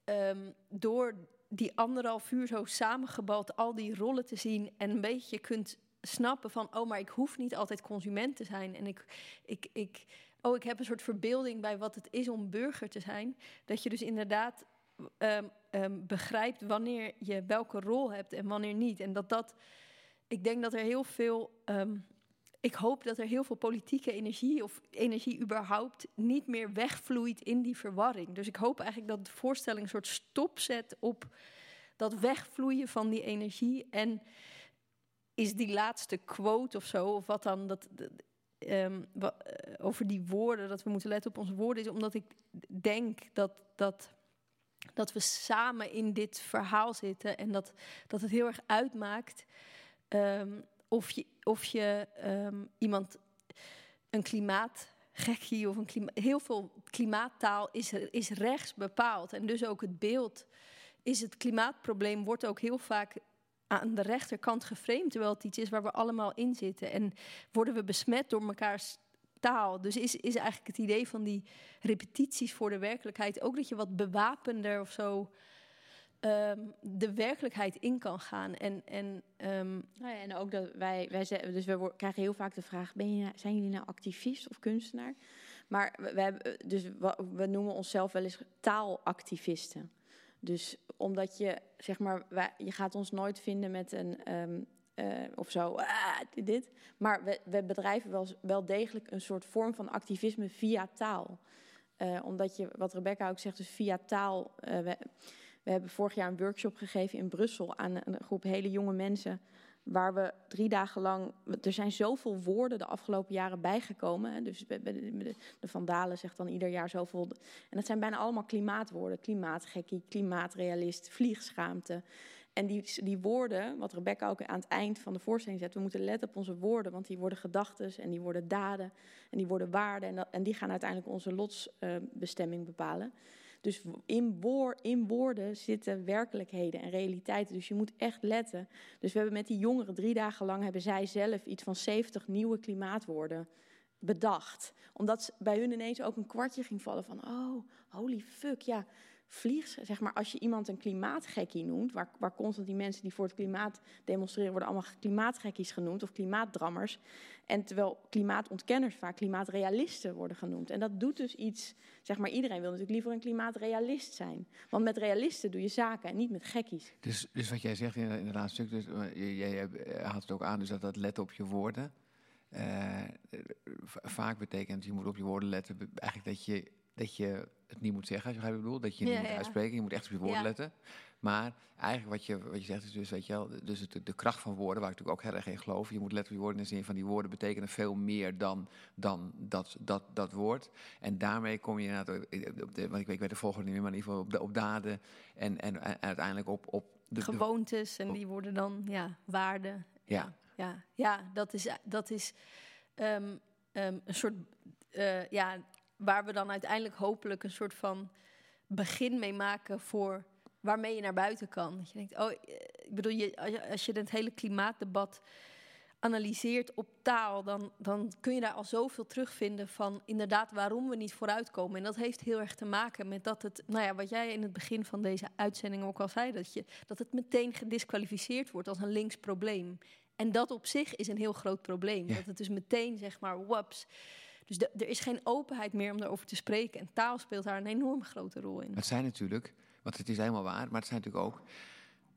um, door die anderhalf uur zo samengebald al die rollen te zien en een beetje kunt snappen van, oh, maar ik hoef niet altijd consument te zijn. En ik, ik, ik, oh, ik heb een soort verbeelding bij wat het is om burger te zijn. Dat je dus inderdaad um, begrijpt wanneer je welke rol hebt en wanneer niet. En dat dat, ik denk dat er heel veel, um, ik hoop dat er heel veel politieke energie of energie überhaupt niet meer wegvloeit in die verwarring. Dus ik hoop eigenlijk dat de voorstelling een soort stop zet op dat wegvloeien van die energie. En is die laatste quote of zo, of wat dan, dat, um, over die woorden, dat we moeten letten op onze woorden, is omdat ik denk dat, dat dat we samen in dit verhaal zitten en dat, dat het heel erg uitmaakt um, of je, of je um, iemand een klimaatgekkie of een heel veel klimaattaal is, is rechts bepaald en dus ook het beeld is het klimaatprobleem wordt ook heel vaak aan de rechterkant geframed, terwijl het iets is waar we allemaal in zitten. En worden we besmet door mekaars taal. Dus is, is eigenlijk het idee van die repetities voor de werkelijkheid ook dat je wat bewapender of zo um, de werkelijkheid in kan gaan. En, en, um, nou ja, en ook dat wij, wij dus we krijgen heel vaak de vraag: ben je, zijn jullie nou activist of kunstenaar? Maar we, hebben, dus we, noemen onszelf wel eens taalactivisten. Dus omdat je, zeg maar, je gaat ons nooit vinden met een, ehm, eh, of zo, ah, dit. Maar we, we bedrijven wel, wel degelijk een soort vorm van activisme via taal. Eh, omdat je, wat Rebecca ook zegt, dus via taal. eh, we hebben vorig jaar een workshop gegeven in Brussel aan een groep hele jonge mensen. Waar we drie dagen lang. Er zijn zoveel woorden de afgelopen jaren bijgekomen. Hè, dus de, Vandalen zegt dan ieder jaar zoveel. En dat zijn bijna allemaal klimaatwoorden: klimaatgekkie, klimaatrealist, vliegschaamte. En die, die woorden, wat Rebecca ook aan het eind van de voorstelling zet, we moeten letten op onze woorden, want die worden gedachtes en die worden daden en die worden waarden en, en die gaan uiteindelijk onze lotsbestemming bepalen. Dus in, in woorden zitten werkelijkheden en realiteiten. Dus je moet echt letten. Dus we hebben met die jongeren drie dagen lang hebben zij zelf iets van 70 nieuwe klimaatwoorden bedacht. Omdat bij hun ineens ook een kwartje ging vallen van, oh, holy fuck, ja, vlieg, zeg maar, als je iemand een klimaatgekkie noemt, waar, waar constant die mensen die voor het klimaat demonstreren worden allemaal klimaatgekkies genoemd of klimaatdrammers. En terwijl klimaatontkenners vaak klimaatrealisten worden genoemd. En dat doet dus iets, zeg maar, iedereen wil natuurlijk liever een klimaatrealist zijn. Want met realisten doe je zaken en niet met gekkies. Dus, dus wat jij zegt in, het laatste stuk, dus, eh, jij, eh, haalt het ook aan, dus dat dat let op je woorden. eh, vaak betekent, je moet op je woorden letten, eigenlijk dat je, dat je het niet moet zeggen, als je begrijpt wat ik bedoel. Dat je het Ja, niet moet uitspreken, je moet echt op je woorden letten. Maar eigenlijk wat je, wat je zegt is dus, weet je wel, dus het, de kracht van woorden, waar ik natuurlijk ook heel erg in geloof. Je moet letten op je woorden in de zin van die woorden betekenen veel meer dan, dan dat, dat, dat woord. En daarmee kom je inderdaad, op- de, want ik weet, ik weet de volgende niet meer, maar in ieder geval op, de, op daden en, en, en uiteindelijk op, op de, de- gewoontes en die worden dan ja, waarden. Ja. Ja, ja dat is, dat is ehm, ehm, een soort, eh, ja, waar we dan uiteindelijk hopelijk een soort van begin mee maken voor waarmee je naar buiten kan. Dat je denkt, oh, eh, ik bedoel, je, als je, als je het hele klimaatdebat analyseert op taal, dan, dan kun je daar al zoveel terugvinden van inderdaad waarom we niet vooruitkomen. En dat heeft heel erg te maken met dat het, nou ja, wat jij in het begin van deze uitzending ook al zei, dat, je, dat het meteen gedisqualificeerd wordt als een links probleem. En dat op zich is een heel groot probleem. Ja. Dat het dus meteen, zeg maar, waps. Dus er is geen openheid meer om daarover te spreken. En taal speelt daar een enorm grote rol in. Het zijn natuurlijk, want het is helemaal waar, maar het zijn natuurlijk ook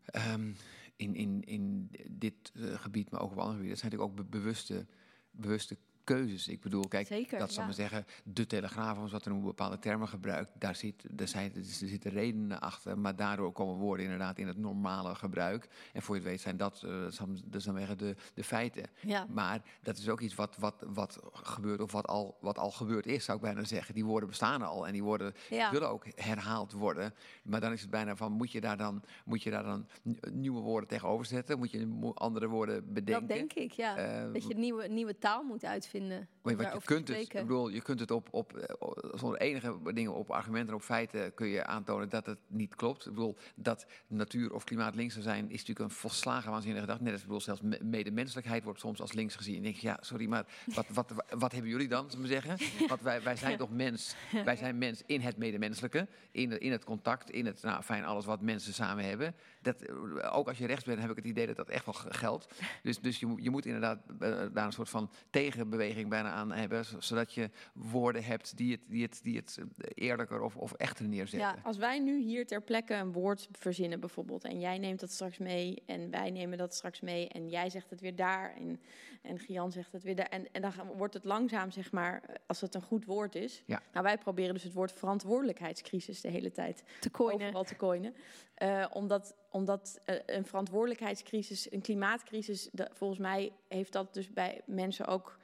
ehm, in, in, in dit eh, gebied, maar ook op andere gebieden, het zijn natuurlijk ook be- bewuste, bewuste keuzes. Ik bedoel, kijk, Zeker, dat zal ja. maar zeggen, de telegraaf, als wat er een bepaalde termen gebruikt, daar, zit, daar zijn, er zitten redenen achter, maar daardoor komen woorden inderdaad in het normale gebruik. En voor je het weet zijn dat, eh, dat zal, dat zal maar zeggen, de, de feiten. Ja. Maar dat is ook iets wat, wat, wat gebeurt, of wat al, wat al gebeurd is, zou ik bijna zeggen. Die woorden bestaan al en die woorden Ja. willen ook herhaald worden. Maar dan is het bijna van, moet je daar dan, moet je daar dan nieuwe woorden tegenover zetten? Moet je andere woorden bedenken? Dat denk ik, ja. Eh, dat je nieuwe, nieuwe taal moet uitvinden. Wat je kunt het, ik bedoel, je kunt het op, op, eh, zonder enige dingen op argumenten en op feiten kun je aantonen dat het niet klopt. Ik bedoel, dat natuur of klimaat links zou zijn, is natuurlijk een volslagen waanzinnige gedachte. Net als, bedoel, zelfs me- medemenselijkheid wordt soms als links gezien. En denk je, ja, sorry, maar wat, wat, wat hebben jullie dan, zullen we zeggen? Want wij, wij zijn toch mens, wij zijn mens in het medemenselijke, in, in het contact, in het, nou fijn, alles wat mensen samen hebben. Dat, eh, ook als je rechts bent, heb ik het idee dat dat echt wel geldt. Dus, dus je, moet- je moet inderdaad eh, daar een soort van tegenbeweging bijna aan hebben, zodat je woorden hebt die het, die het, die het eh, eerlijker of, of echter neerzetten. Ja, als wij nu hier ter plekke een woord verzinnen bijvoorbeeld... en jij neemt dat straks mee en wij nemen dat straks mee... en jij zegt het weer daar en, en Gian zegt het weer daar... En, en dan wordt het langzaam, zeg maar, als het een goed woord is... Ja. Nou, wij proberen dus het woord verantwoordelijkheidscrisis de hele tijd Te coinen. overal te coinen. Eh, omdat omdat eh, een verantwoordelijkheidscrisis, een klimaatcrisis... de- volgens mij heeft dat dus bij mensen ook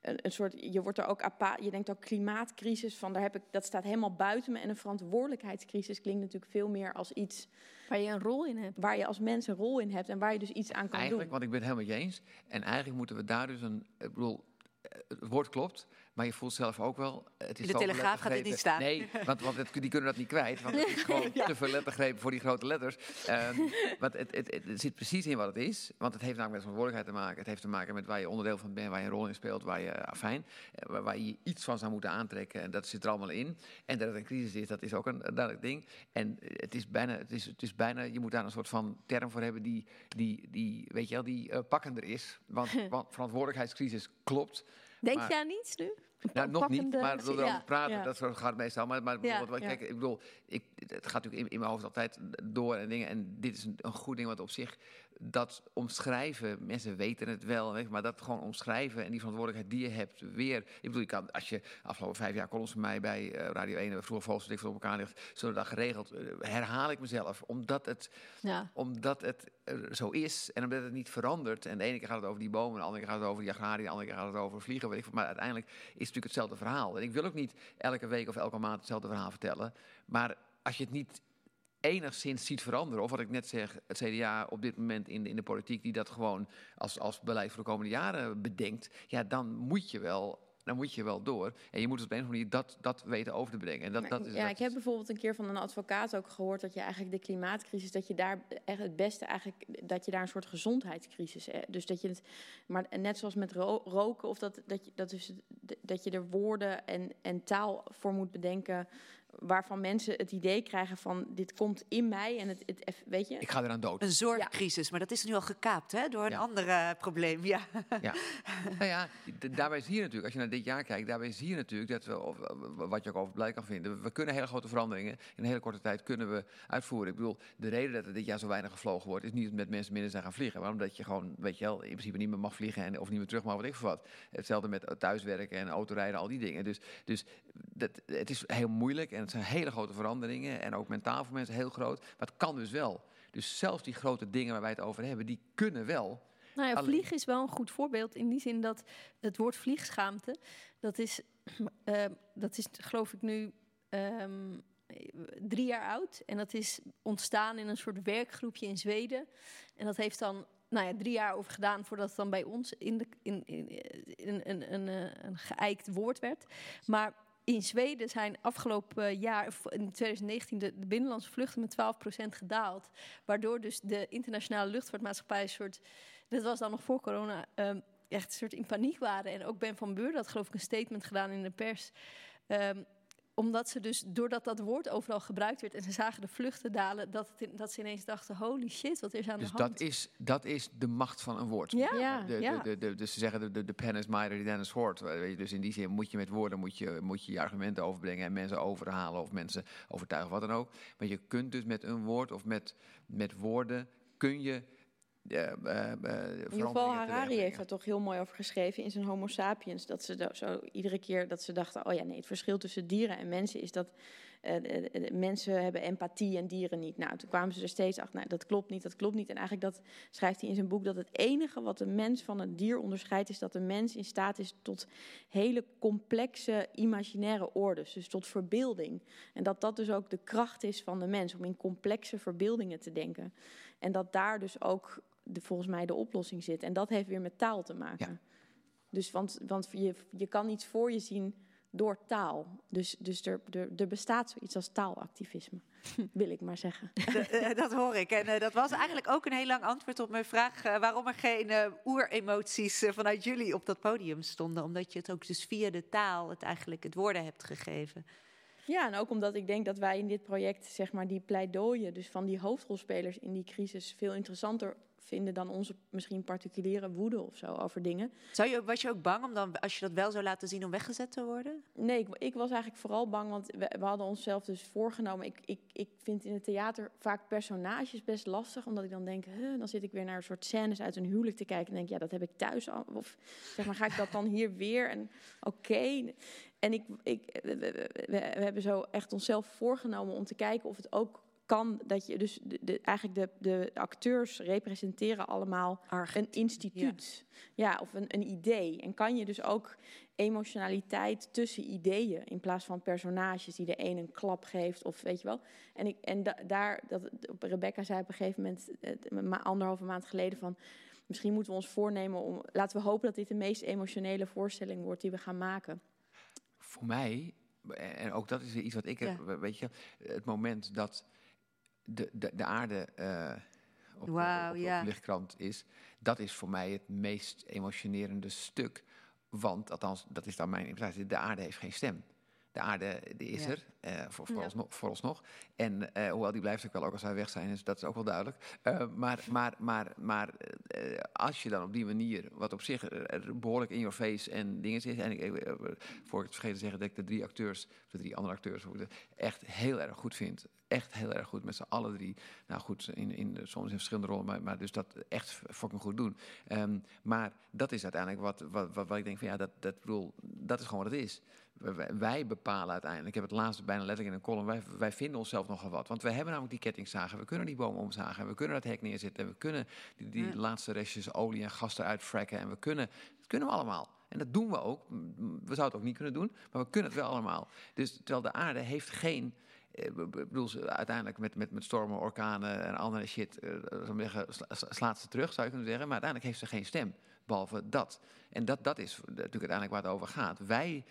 een, een soort, je wordt er ook apa, je denkt ook klimaatcrisis van, daar heb ik, dat staat helemaal buiten me. En een verantwoordelijkheidscrisis klinkt natuurlijk veel meer als iets Waar je een rol in hebt. waar je als mens een rol in hebt en waar je dus iets aan kan Eigenlijk, doen. want ik ben het helemaal met je eens. En eigenlijk moeten we daar dus een. Ik bedoel, eh, het woord klopt, maar je voelt zelf ook wel. Het is In de Telegraaf gaat dit niet staan. Nee, want, want het- die kunnen dat niet kwijt. Want het is gewoon te veel lettergrepen voor die grote letters. Ehm, want het, het, het, zit precies in wat het is. Want het heeft namelijk met verantwoordelijkheid te maken. Het heeft te maken met waar je onderdeel van bent, waar je een rol in speelt, waar je afijn, eh, waar, waar je iets van zou moeten aantrekken. En dat zit er allemaal in. En dat het een crisis is, dat is ook een, duidelijk ding. En eh, het is bijna, het is, het is bijna, je moet daar een soort van term voor hebben die, die, die weet je wel, die eh, pakkender is. Want, want verantwoordelijkheidscrisis klopt. Denk Maar- je aan iets nu? Nou, nog niet, maar door ja. praten, ja. dat soort gaat meestal. Maar, maar Ja, ja. kijk, ik bedoel, ik, het gaat natuurlijk in, in mijn hoofd altijd door en dingen. En dit is een, een goed ding, want op zich, dat omschrijven, mensen weten het wel, maar dat gewoon omschrijven en die verantwoordelijkheid die je hebt weer. Ik bedoel, je kan, als je afgelopen vijf jaar columns van mij bij eh, Radio 1 en vroeger Volksdicht voor elkaar ligt, zo'n dag geregeld, eh, herhaal ik mezelf, omdat het Ja. omdat het eh, zo is en omdat het niet verandert. En de ene keer gaat het over die bomen, de andere keer gaat het over die agrarie, de andere keer gaat het over vliegen. Weet ik, maar uiteindelijk is het natuurlijk hetzelfde verhaal. En ik wil ook niet elke week of elke maand hetzelfde verhaal vertellen. Maar als je het niet enigszins ziet veranderen, of wat ik net zeg, het CDA op dit moment in de, in de politiek, die dat gewoon als, als beleid voor de komende jaren bedenkt, ja, dan moet je wel. Dan moet je wel door. En je moet op een of andere manier dat, dat weten over te brengen. En dat, Maar dat is, ja, dat ik heb bijvoorbeeld een keer van een advocaat ook gehoord dat je eigenlijk de klimaatcrisis, dat je daar echt het beste eigenlijk, dat je daar een soort gezondheidscrisis, dus dat je het, maar net zoals met ro- roken of dat, dat, je, dat, is, dat je er woorden en, en taal voor moet bedenken waarvan mensen het idee krijgen van dit komt in mij en het, het weet je. Ik ga eraan dood. Een zorgcrisis, maar dat is nu al gekaapt hè, door een Ja. ander probleem. Ja. Ja. nou ja, daarbij zie je natuurlijk, als je naar dit jaar kijkt, daarbij zie je natuurlijk dat we, of, wat je ook over blij kan vinden, we kunnen hele grote veranderingen in een hele korte tijd kunnen we uitvoeren. Ik bedoel, de reden dat er dit jaar zo weinig gevlogen wordt, is niet dat met mensen minder zijn gaan vliegen, maar omdat je gewoon, weet je wel, in principe niet meer mag vliegen en, of niet meer terug mag, wat ik voor wat. Hetzelfde met thuiswerken en autorijden, al die dingen. Dus, dus dat, het is heel moeilijk en het zijn hele grote veranderingen en ook mentaal voor mensen heel groot, maar het kan dus wel. Dus zelfs die grote dingen waar wij het over hebben, die kunnen wel. Nou ja, vliegen is wel een goed voorbeeld in die zin dat het woord vliegschaamte, dat is, eh, dat is geloof ik nu ehm, drie jaar oud. En dat is ontstaan in een soort werkgroepje in Zweden. En dat heeft dan nou ja, drie jaar over gedaan voordat het dan bij ons in, de, in, in, in, een, een, eh, een geëikt woord werd. Maar in Zweden zijn afgelopen jaar, of in 2019, de, binnenlandse vluchten met 12% gedaald. Waardoor dus de internationale luchtvaartmaatschappij een soort, dit was dan nog voor corona, ehm, echt een soort in paniek waren. En ook Ben van Beur had geloof ik een statement gedaan in de pers. Ehm, omdat ze dus, doordat dat woord overal gebruikt werd en ze zagen de vluchten dalen, dat, het in- dat ze ineens dachten, holy shit, wat is aan Dus de hand? dat is, dat is de macht van een woord. Ja, Ja, De, ja. de, de, de, dus ze zeggen de, de, de pen is mightier than sword. Weet je, Dus in die zin moet je met woorden moet je, moet je, je argumenten overbrengen en mensen overhalen of mensen overtuigen, wat dan ook. Maar je kunt dus met een woord of met, met woorden kun je. Eh, eh, In ieder geval Harari heeft er toch heel mooi over geschreven in zijn Homo sapiens. Dat ze zo iedere keer dat ze dachten: oh ja, nee, het verschil tussen dieren en mensen is dat eh, mensen hebben empathie en dieren niet. Nou, toen kwamen ze er steeds achter: nou, dat klopt niet, dat klopt niet. En eigenlijk dat schrijft hij in zijn boek dat het enige wat een mens van een dier onderscheidt, is dat een mens in staat is tot hele complexe imaginaire ordes, dus tot verbeelding. En dat dat dus ook de kracht is van de mens om in complexe verbeeldingen te denken. En dat daar dus ook de, volgens mij de oplossing zit. En dat heeft weer met taal te maken. Dus want, want je, je kan iets voor je zien door taal. Dus, dus er, er, er bestaat zoiets als taalactivisme, wil ik maar zeggen. Dat, eh, dat hoor ik. En eh, dat was eigenlijk ook een heel lang antwoord op mijn vraag eh, waarom er geen eh, oeremoties eh, vanuit jullie op dat podium stonden. Omdat je het ook dus via de taal het eigenlijk het woorden hebt gegeven. Ja, en ook omdat ik denk dat wij in dit project, zeg maar, die pleidooien, dus van die hoofdrolspelers in die crisis, veel interessanter vinden dan onze misschien particuliere woede of zo over dingen. Zou je, was je ook bang om dan, als je dat wel zou laten zien, om weggezet te worden? Nee, ik, ik was eigenlijk vooral bang, want we, we hadden onszelf dus voorgenomen. Ik, ik, ik vind in het theater vaak personages best lastig, omdat ik dan denk, huh, dan zit ik weer naar een soort scènes uit een huwelijk te kijken en denk, ja, dat heb ik thuis al. Of zeg maar, ga ik dat dan hier weer? En oké. En ik, ik, we- we- we hebben zo echt onszelf voorgenomen om te kijken of het ook kan dat je dus de, de- eigenlijk de, de acteurs representeren allemaal een instituut. Ja, of een, een idee. En kan je dus ook emotionaliteit tussen ideeën in plaats van personages die de een een klap geeft of weet je wel. En, ik, en da- daar, dat, Rebecca zei op een gegeven moment, eh, anderhalve maand geleden van, misschien moeten we ons voornemen om, laten we hopen dat dit de meest emotionele voorstelling wordt die we gaan maken. Voor mij, en ook dat is iets wat ik heb, weet je, het moment dat de, de, de aarde eh, op, Wauw, op, op ja. de lichtkrant is, dat is voor mij het meest emotionerende stuk. Want, althans, dat is dan mijn interpretatie, de aarde heeft geen stem. De aarde die is Ja. er, eh, voor, Ja. vooralsnog. En eh, hoewel die blijft ook wel, ook als wij weg zijn, is, dat is ook wel duidelijk. Maar maar, maar, maar als je dan op die manier, wat op zich behoorlijk in your face en dingen is. En ik, ik, voor ik het vergeten te zeggen dat ik de drie acteurs, of de drie andere acteurs, echt heel erg goed vind. Echt heel erg goed met z'n allen drie. Nou goed, in, in, soms in verschillende rollen, maar, maar dus dat echt fucking goed doen. Ehm, maar dat is uiteindelijk wat, wat, wat, wat ik denk van ja, dat, dat, bedoel, dat is gewoon wat het is. Wij, wij bepalen uiteindelijk. Ik heb het laatste bijna letterlijk in een column. Wij, wij vinden onszelf nogal wat. Want wij hebben namelijk die kettingzagen. We kunnen die boom omzagen. We kunnen dat hek neerzetten. We kunnen die, die Ja. laatste restjes olie en gas eruit fracken. En we kunnen, dat kunnen we allemaal. En dat doen we ook. We zouden het ook niet kunnen doen. Maar we kunnen het wel allemaal. Dus terwijl de aarde heeft geen... eh, Ik bedoel, ze- uiteindelijk met, met, met stormen, orkanen en andere shit, eh, maar zeggen, sla- sla- slaat ze terug, zou je kunnen zeggen. Maar uiteindelijk heeft ze geen stem, behalve dat. En dat, dat is natuurlijk uiteindelijk waar het over gaat. Wij,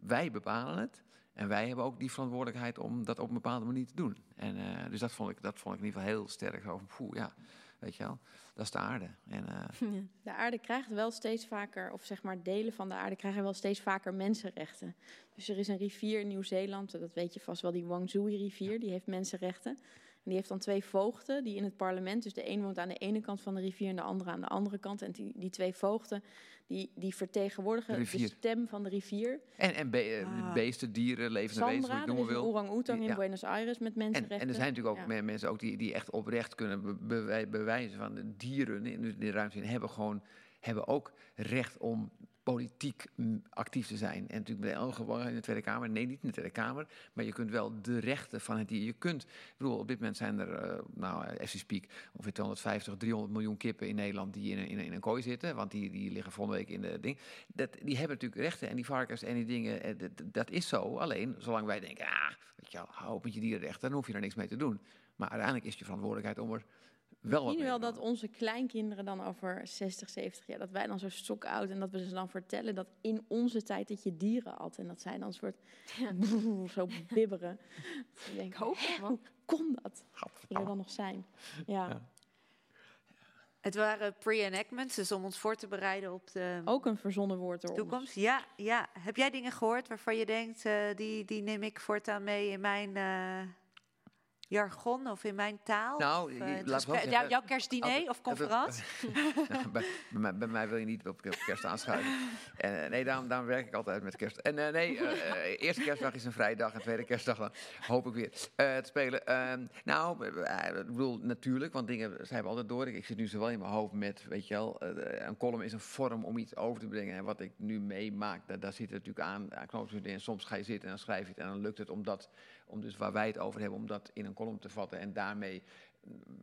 wij bepalen het. En wij hebben ook die verantwoordelijkheid om dat op een bepaalde manier te doen. En, eh, dus dat vond, ik, dat vond ik in ieder geval heel sterk. Van, poeh, ja, weet je wel, dat is de aarde. En, eh, De aarde krijgt wel steeds vaker, of zeg maar delen van de aarde krijgen wel steeds vaker mensenrechten. Dus er is een rivier in Nieuw-Zeeland, dat weet je vast wel, die Wangzui-rivier, die heeft mensenrechten. En die heeft dan twee voogden die in het parlement, dus de een woont aan de ene kant van de rivier en de andere aan de andere kant. En die, die twee voogden, die, die vertegenwoordigen De stem van de rivier. en en be- eh, Ah. beesten, dieren, levende wezens, hoe er noemen wil. orang-oetang in Ja. Buenos Aires met En, mensenrechten. en er zijn natuurlijk ook Ja. mensen ook die, die echt oprecht kunnen be- bewij- bewijzen van de dieren in de, ruimte hebben gewoon hebben ook recht om politiek mm, actief te zijn. En natuurlijk bij elke in de Tweede Kamer. Nee, niet in de Tweede Kamer. Maar je kunt wel de rechten van het dier. Je kunt, ik bedoel, op dit moment zijn er, eh, nou, as we speak, ongeveer 250, 300 miljoen kippen in Nederland die in in in een kooi zitten. Want die, die liggen volgende week in de ding. Dat, die hebben natuurlijk rechten. En die varkens en die dingen, eh, dat, is zo. Alleen, zolang wij denken, ah, je hou met je dierenrechten, dan hoef je er niks mee te doen. Maar uiteindelijk is je verantwoordelijkheid om er wel mee wel dat onze kleinkinderen dan over 60, 70 jaar, dat wij dan zo stok oud en dat we ze dan vertellen dat in onze tijd dat je dieren at en dat zij dan een soort zo bibberen. Ik denk, Ik hoop hoe kon dat? We dan nog zijn? Ja. Ja. Het waren pre-enactments, dus om ons voor te bereiden op de Ook een verzonnen woord door ons. toekomst. Ja, ja. Heb jij dingen gehoord waarvan je denkt, eh, die, die neem ik voortaan mee in mijn eh, jargon of in mijn taal? Nou, Of, eh, laat gesprek- jou- jouw kerstdiner of conferentie? Nou, bij, bij, mij, bij mij wil je niet op, kerst aanschuiven. En, eh, nee, daarom, daarom werk ik altijd met kerst. En eh, nee, eerste kerstdag is een vrije dag en tweede kerstdag dan hoop ik weer te spelen. Ehm, nou, ik bedoel natuurlijk, want dingen zijn we altijd door. Ik, ik zit nu zowel in mijn hoofd met, weet je wel, een column is een vorm om iets over te brengen. En wat ik nu meemaak, daar, daar zit het natuurlijk aan, aan in. Soms ga je zitten en dan schrijf je het en dan lukt het om dat, om dus waar wij het over hebben, om dat in een column te vatten en daarmee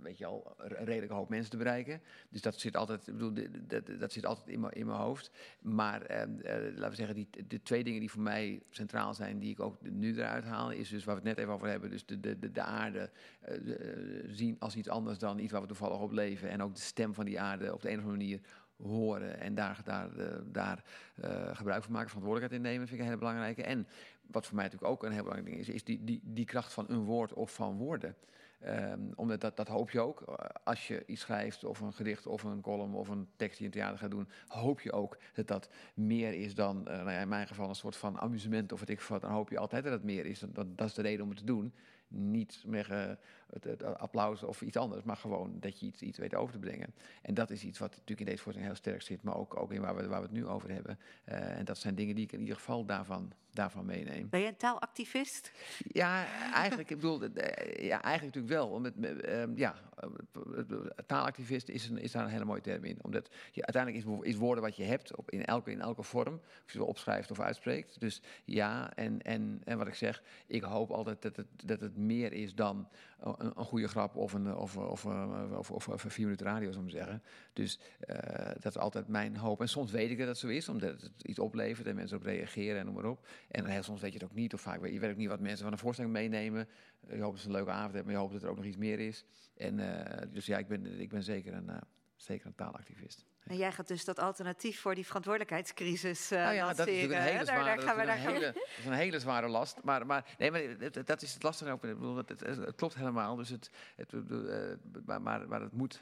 weet je al, een redelijke hoop mensen te bereiken. Dus dat zit altijd, ik bedoel, dat, dat zit altijd in mijn, in mijn hoofd. Maar eh, eh, laten we zeggen, die, de twee dingen die voor mij centraal zijn, die ik ook nu eruit haal, is dus waar we het net even over hebben, dus de, de, de, de aarde eh, eh, zien als iets anders dan iets waar we toevallig op leven. En ook de stem van die aarde op de een of andere manier horen en daar, daar, daar gebruik van maken, verantwoordelijkheid in nemen, vind ik een hele belangrijke. En wat voor mij natuurlijk ook een heel belangrijk ding is, is die, die, die kracht van een woord of van woorden. Ehm, omdat dat, dat hoop je ook. Eh, Als je iets schrijft, of een gedicht, of een column, of een tekst die je in theater gaat doen, hoop je ook dat dat meer is dan, eh, nou ja, in mijn geval, een soort van amusement of wat ik wat. Dan hoop je altijd dat het meer is. Dat, dat is de reden om het te doen. Niet eh, het, het applaus of iets anders, maar gewoon dat je iets, iets weet over te brengen. En dat is iets wat natuurlijk in deze voorstelling heel sterk zit, maar ook, ook in waar we, waar we het nu over hebben. Eh, en dat zijn dingen die ik in ieder geval daarvan, daarvan meeneem. Ben je een taalactivist? Ja, eigenlijk, ik bedoel, eh, ja, eigenlijk natuurlijk wel. Omdat, eh, ehm, ja, eh, taalactivist is, een, is daar een hele mooie term in. Omdat je, uiteindelijk is woorden wat je hebt, op, in, elke, in elke vorm. Of je ze opschrijft of uitspreekt. Dus ja, en, en, en wat ik zeg, ik hoop altijd dat het, dat het meer is dan een, een goede grap of een, of, of, of, of, of, vier minuten radio, zou ik zeggen. Dus eh, dat is altijd mijn hoop. En soms weet ik dat het zo is, omdat het iets oplevert en mensen op reageren en noem maar op. En heel soms weet je het ook niet, of vaak weet je weet ook niet wat mensen van een voorstelling meenemen. Je hoopt dat ze een leuke avond hebben, maar je hoopt dat er ook nog iets meer is. En eh, dus ja, ik ben, ik ben zeker, een, eh, zeker een taalactivist. En jij gaat dus dat alternatief voor die verantwoordelijkheidscrisis Nou ja, dat is natuurlijk een hele zware, daar gaan we- dat is daar een gaan we- hele, dat is een hele zware last. Maar, maar, nee, maar dat is het lastige ook. Ik bedoel, het, het, het klopt helemaal. Dus het, het, eh, maar, maar, het moet,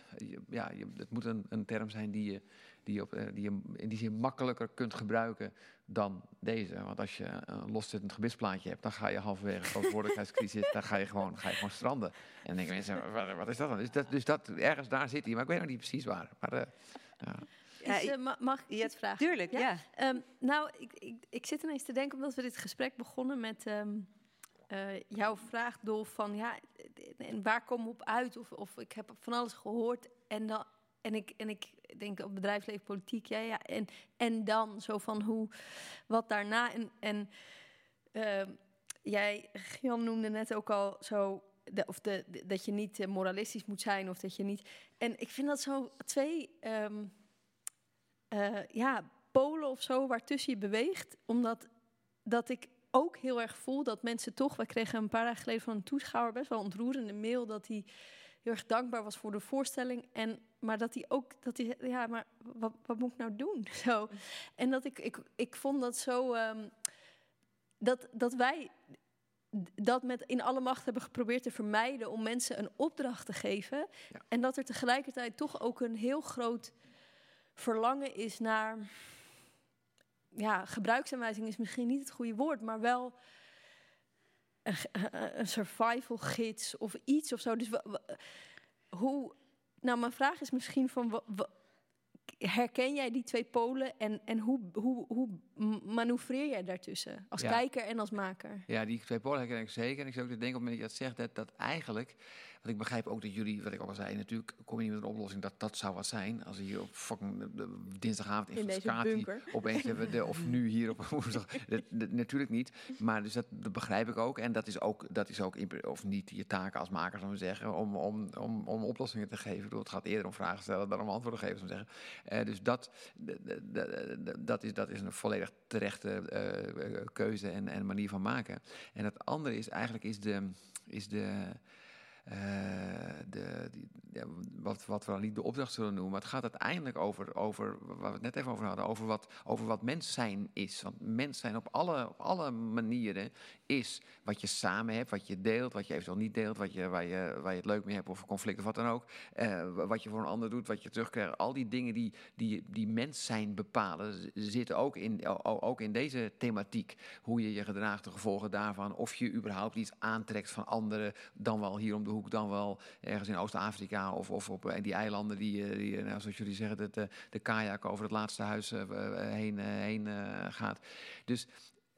ja, het moet een, een term zijn die je, die, je op, eh, die je in die zin makkelijker kunt gebruiken dan deze. Want als je een loszittend gebitsplaatje hebt, dan ga je halverwege de verantwoordelijkheidscrisis, dan ga je gewoon, ga je gewoon stranden. En dan denken mensen, wat, wat is dat dan? Dus dat, dus dat, ergens daar zit hij, maar ik weet nog niet precies waar. Maar, ja. Ja, Is, eh, ma- mag ik iets vragen? tuurlijk, ja. Ehm, nou, ik, ik, ik zit ineens te denken, omdat we dit gesprek begonnen met ehm, eh, jouw vraag, Dolf, van ja, en waar kom ik op uit? Of, of ik heb van alles gehoord en dan... En ik, en ik denk op bedrijfsleven, politiek, ja, ja. En, en dan zo van hoe, wat daarna. En, en ehm, jij, Jan, noemde net ook al zo of de, dat je niet eh, moralistisch moet zijn of dat je niet. En ik vind dat zo twee ehm, eh, ja, polen of zo waartussen je beweegt. Omdat dat ik ook heel erg voel dat mensen toch. We kregen een paar dagen geleden van een toeschouwer best wel ontroerende mail dat hij heel erg dankbaar was voor de voorstelling. En, maar dat hij ook, dat hij, ja, maar wat, wat moet ik nou doen? Zo. En dat ik, ik, ik vond dat zo, ehm, dat, dat wij dat met in alle macht hebben geprobeerd te vermijden om mensen een opdracht te geven. Ja. En dat er tegelijkertijd toch ook een heel groot verlangen is naar. Ja, gebruiksaanwijzing is misschien niet het goede woord, maar wel een, een- survival gids of iets of zo. Dus hoe. Nou, mijn vraag is misschien van. Herken jij die twee polen en, en hoe, hoe, hoe manoeuvreer jij daartussen? Als Ja. kijker en als maker? Ja, die twee polen herken ik zeker. En ik zou ook denken, op het moment dat je dat zegt, dat, dat eigenlijk... Want ik begrijp ook dat jullie, wat ik al zei, natuurlijk kom je niet met een oplossing. Dat dat zou wat zijn. Als we hier op fucking eh, dinsdagavond in, In opeens hebben, de, of nu hier op woensdag. Dat- dat- natuurlijk niet. Maar dus dat, dat begrijp ik ook. En dat is ook, dat is ook of niet je taak als maker, maar zeggen, om, om, om, om oplossingen te geven. Ik bedoel, het gaat eerder om vragen stellen dan om antwoorden geven, zou ik zeggen. Eh, dus dat, dat, is, dat is een volledig terechte eh, keuze en, en manier van maken. En het andere is eigenlijk is de, is de, eh, de, ja, wat, wat we dan niet de opdracht zullen noemen. Maar het gaat uiteindelijk over, over waar we het net even over hadden, over wat, over wat mens zijn is. Want mens zijn op alle, op alle manieren is wat je samen hebt, wat je deelt, wat je eventueel niet deelt, wat je, waar, je, waar je het leuk mee hebt of conflict of wat dan ook. Eh, wat je voor een ander doet, wat je terugkrijgt. Al die dingen die, die, die mens zijn bepalen, zitten ook in, ook in deze thematiek. Hoe je je gedraagt, de gevolgen daarvan. Of je überhaupt iets aantrekt van anderen, dan wel hier om hoek, dan wel ergens in Oost-Afrika of, of op eh, die eilanden die, eh, die eh, nou, zoals jullie zeggen, de, de, kajak over het laatste huis heen, heen gaat. Dus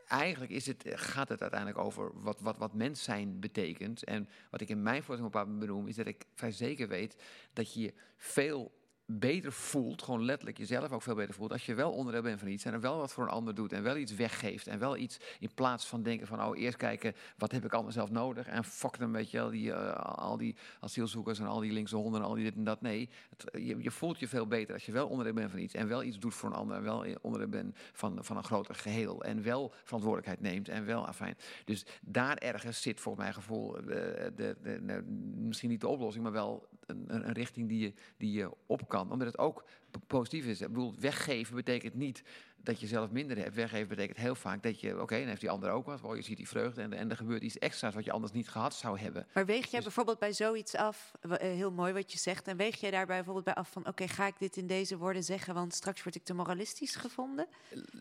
eigenlijk is het, gaat het uiteindelijk over wat, wat, wat mens zijn betekent. En wat ik in mijn voorstelling op benoem, is dat ik vrij zeker weet dat je veel beter voelt, gewoon letterlijk jezelf ook veel beter voelt, als je wel onderdeel bent van iets en er wel wat voor een ander doet en wel iets weggeeft en wel iets in plaats van denken van, oh, eerst kijken, wat heb ik allemaal zelf nodig en fuck dan weet je wel, die, eh, al die asielzoekers en al die linkse honden en al die dit en dat. Nee, je, je voelt je veel beter als je wel onderdeel bent van iets en wel iets doet voor een ander en wel onderdeel bent van, van een groter geheel en wel verantwoordelijkheid neemt en wel afijn. Dus daar ergens zit volgens mijn gevoel eh, de, de, de, nou, misschien niet de oplossing, maar wel een, een richting die je, die je op kan. Omdat het ook positief is. Ik bedoel, weggeven betekent niet dat je zelf minder hebt. Weggeven betekent heel vaak dat je, oké, dan heeft die ander ook wat. Oh, je ziet die vreugde en, en er gebeurt iets extra's wat je anders niet gehad zou hebben. Maar weeg jij bijvoorbeeld bij zoiets af, eh, heel mooi wat je zegt, en weeg jij daar bijvoorbeeld bij af van, oké, ga ik dit in deze woorden zeggen, want straks word ik te moralistisch gevonden?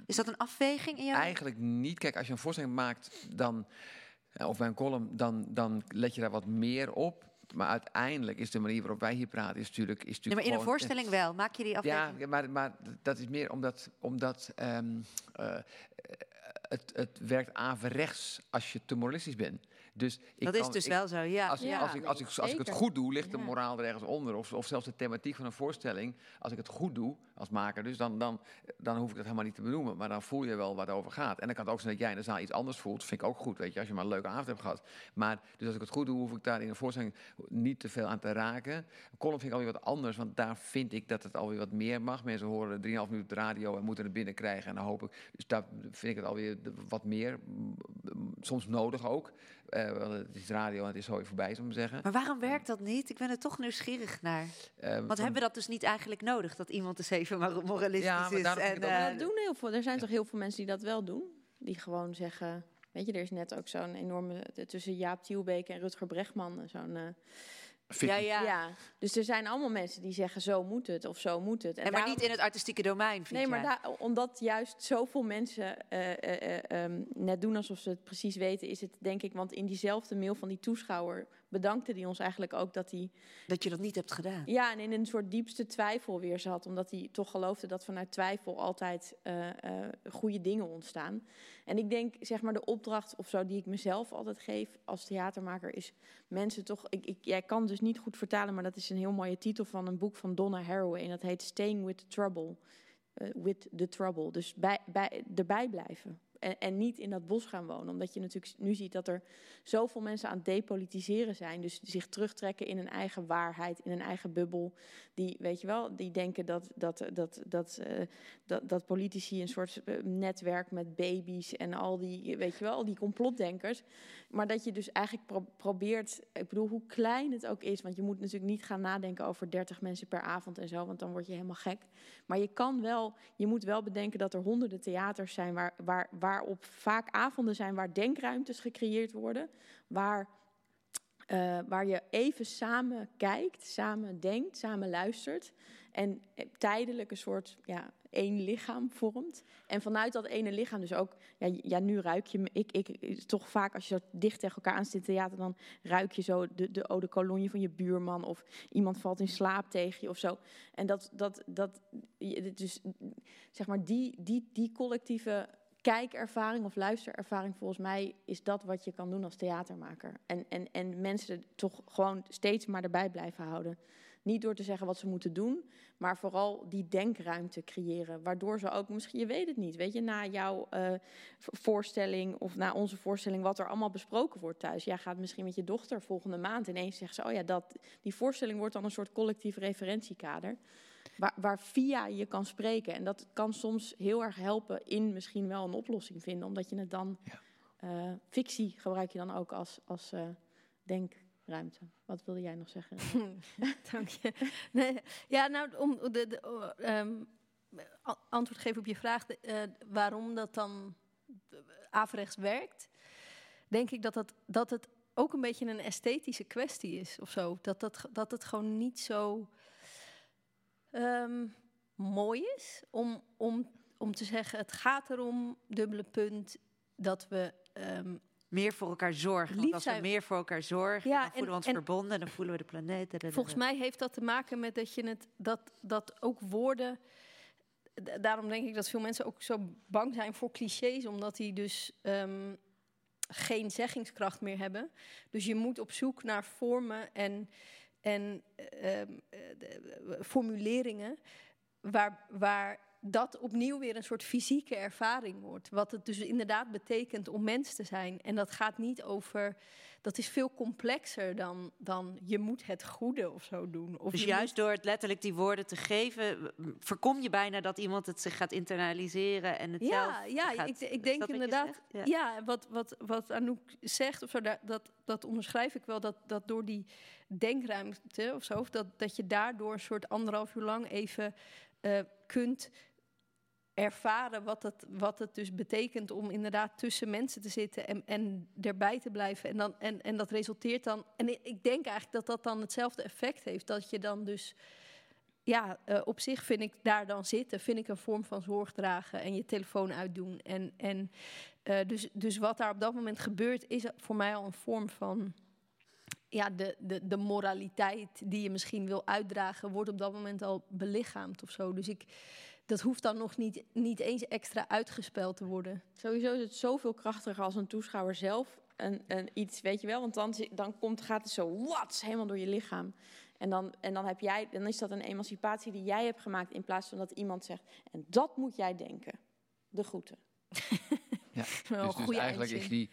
Is dat een afweging in jou? Eigenlijk niet. Kijk, als je een voorstelling maakt, dan, eh, of bij een column, dan, dan let je daar wat meer op. Maar uiteindelijk is de manier waarop wij hier praten, is natuurlijk. Is Nee, natuurlijk maar in een voorstelling wel. Maak je die afweging? Ja, maar, maar dat is meer omdat, omdat ehm, eh, het, het werkt averechts als je te moralistisch bent. Dus ik dat is kan- dus ik- wel zo, ja. Als, Ja, als, ik, als, ik, als ik het goed doe, ligt de moraal er ergens onder. Of, of zelfs de thematiek van een voorstelling. Als ik het goed doe, als maker, dus dan, dan, dan hoef ik het helemaal niet te benoemen. Maar dan voel je wel waar het over gaat. En dan kan het ook zijn dat jij in de zaal iets anders voelt. Vind ik ook goed, weet je, als je maar een leuke avond hebt gehad. Maar dus als ik het goed doe, hoef ik daar in een voorstelling niet te veel aan te raken. Column vind ik alweer wat anders, want daar vind ik dat het alweer wat meer mag. Mensen horen 3,5 minuten de radio en moeten het binnenkrijgen. En dan hoop ik, dus daar vind ik het alweer de- wat meer. Soms nodig ook. Eh, het is radio en het is zo voorbij, zou ik zeggen. Maar waarom werkt dat niet? Ik ben er toch nieuwsgierig naar. Eh, Want hebben we dat dus niet eigenlijk nodig? Dat iemand eens moralistisch Ja, maar is. En, eh, dat doen heel veel. Er zijn toch heel veel mensen die dat wel doen. Die gewoon zeggen. Weet je, er is net ook zo'n enorme. tussen Jaap Tielbeek en Rutger Bregman. Zo'n. eh, Ja, ja. Ja, dus er zijn allemaal mensen die zeggen zo moet het of zo moet het. En maar daarom- niet in het artistieke domein, vind Nee, maar daar, omdat juist zoveel mensen eh, eh, eh, ehm, net doen alsof ze het precies weten, is het denk ik, want in diezelfde mail van die toeschouwer bedankte die ons eigenlijk ook dat hij, Dat je dat niet hebt gedaan. ja, en in een soort diepste twijfel weer zat, omdat hij toch geloofde dat vanuit twijfel altijd eh, eh, goede dingen ontstaan. En ik denk, zeg maar, de opdracht of zo die ik mezelf altijd geef als theatermaker is mensen toch, ik, ik, jij kan dus niet goed vertalen, maar dat is een heel mooie titel van een boek van Donna Haraway en dat heet Staying with the Trouble. eh, with the trouble. Dus bij, bij, erbij blijven. En, en niet in dat bos gaan wonen. Omdat je natuurlijk nu ziet dat er zoveel mensen aan het depolitiseren zijn. Dus zich terugtrekken in een eigen waarheid, in een eigen bubbel. Die, weet je wel, die denken dat, dat, dat, dat, eh, dat, dat politici een soort eh, netwerk met baby's en al die, weet je wel, al die complotdenkers. Maar dat je dus eigenlijk pro- probeert, ik bedoel, hoe klein het ook is. Want je moet natuurlijk niet gaan nadenken over 30 mensen per avond en zo, want dan word je helemaal gek. Maar je kan wel, je moet wel bedenken dat er honderden theaters zijn waar, waar, waarop vaak avonden zijn waar denkruimtes gecreëerd worden. Waar, eh, waar je even samen kijkt, samen denkt, samen luistert. En tijdelijk een soort ja, één lichaam vormt. En vanuit dat ene lichaam dus ook... Ja, ja nu ruik je... Ik, ik, toch vaak als je dicht tegen elkaar aan zit in theater... dan ruik je zo de, de eau de cologne van je buurman... of iemand valt in slaap tegen je of zo. En dat... dat, dat dus, zeg maar, die, die, die collectieve kijkervaring of luisterervaring... volgens mij is dat wat je kan doen als theatermaker. En, en, en mensen toch gewoon steeds maar erbij blijven houden. Niet door te zeggen wat ze moeten doen, maar vooral die denkruimte creëren. Waardoor ze ook, misschien, je weet het niet, weet je, na jouw eh, voorstelling of na onze voorstelling, wat er allemaal besproken wordt thuis. Jij gaat misschien met je dochter volgende maand ineens zeggen ze, oh ja, dat, die voorstelling wordt dan een soort collectief referentiekader. Waar, waar via je kan spreken. En dat kan soms heel erg helpen in misschien wel een oplossing vinden, omdat je het dan. eh, fictie gebruik je dan ook als, als eh, denkruimte. Wat wilde jij nog zeggen? Dank je. Nee, ja, nou, om de, de, ehm, antwoord geven op je vraag, de, eh, waarom dat dan averechts werkt, denk ik dat, dat, dat het ook een beetje een esthetische kwestie is of zo. Dat, dat, dat het gewoon niet zo ehm, mooi is om, om, om te zeggen, het gaat erom, dubbele punt, dat we ehm, Meer voor elkaar zorgen. Want als we meer voor elkaar zorgen, Ja, dan voelen en- we ons en- verbonden... dan voelen we de planeet. Volgens mij heeft dat te maken met dat je het dat, dat ook woorden. Daarom denk ik dat veel mensen ook zo bang zijn voor clichés, omdat die dus ehm, geen zeggingskracht meer hebben. Dus je moet op zoek naar vormen en, en eh, ehm, eh, formuleringen waar, waar dat opnieuw weer een soort fysieke ervaring wordt. Wat het dus inderdaad betekent om mens te zijn. En dat gaat niet over. Dat is veel complexer dan, dan je moet het goede of zo doen. Of Dus juist door het letterlijk die woorden te geven, voorkom je bijna dat iemand het zich gaat internaliseren en het Ja, zelf ja gaat- ik, ik denk inderdaad. zegt? Ja, wat, wat, wat Anouk zegt, of zo, dat, dat, dat onderschrijf ik wel. Dat, dat door die denkruimte of zo, of dat, dat je daardoor een soort anderhalf uur lang even eh, kunt ervaren wat het, wat het dus betekent om inderdaad tussen mensen te zitten en, en erbij te blijven. En, dan, en, en dat resulteert dan. En ik, denk eigenlijk dat dat dan hetzelfde effect heeft. Dat je dan dus. Ja, eh, op zich vind ik daar dan zitten, vind ik een vorm van zorg dragen en je telefoon uitdoen. En, en eh, dus, dus wat daar op dat moment gebeurt, is voor mij al een vorm van. Ja, de, de, de moraliteit die je misschien wil uitdragen, wordt op dat moment al belichaamd of zo. Dus ik, dat hoeft dan nog niet, niet eens extra uitgespeld te worden. Sowieso is het zoveel krachtiger als een toeschouwer zelf een, een iets, weet je wel. Want dan, dan komt, gaat het zo wat helemaal door je lichaam. En dan, en dan, heb jij, dan is dat een emancipatie die jij hebt gemaakt... in plaats van dat iemand zegt, en dat moet jij denken. De groeten. Ja, Wel een dus, dus goede eigenlijk is die,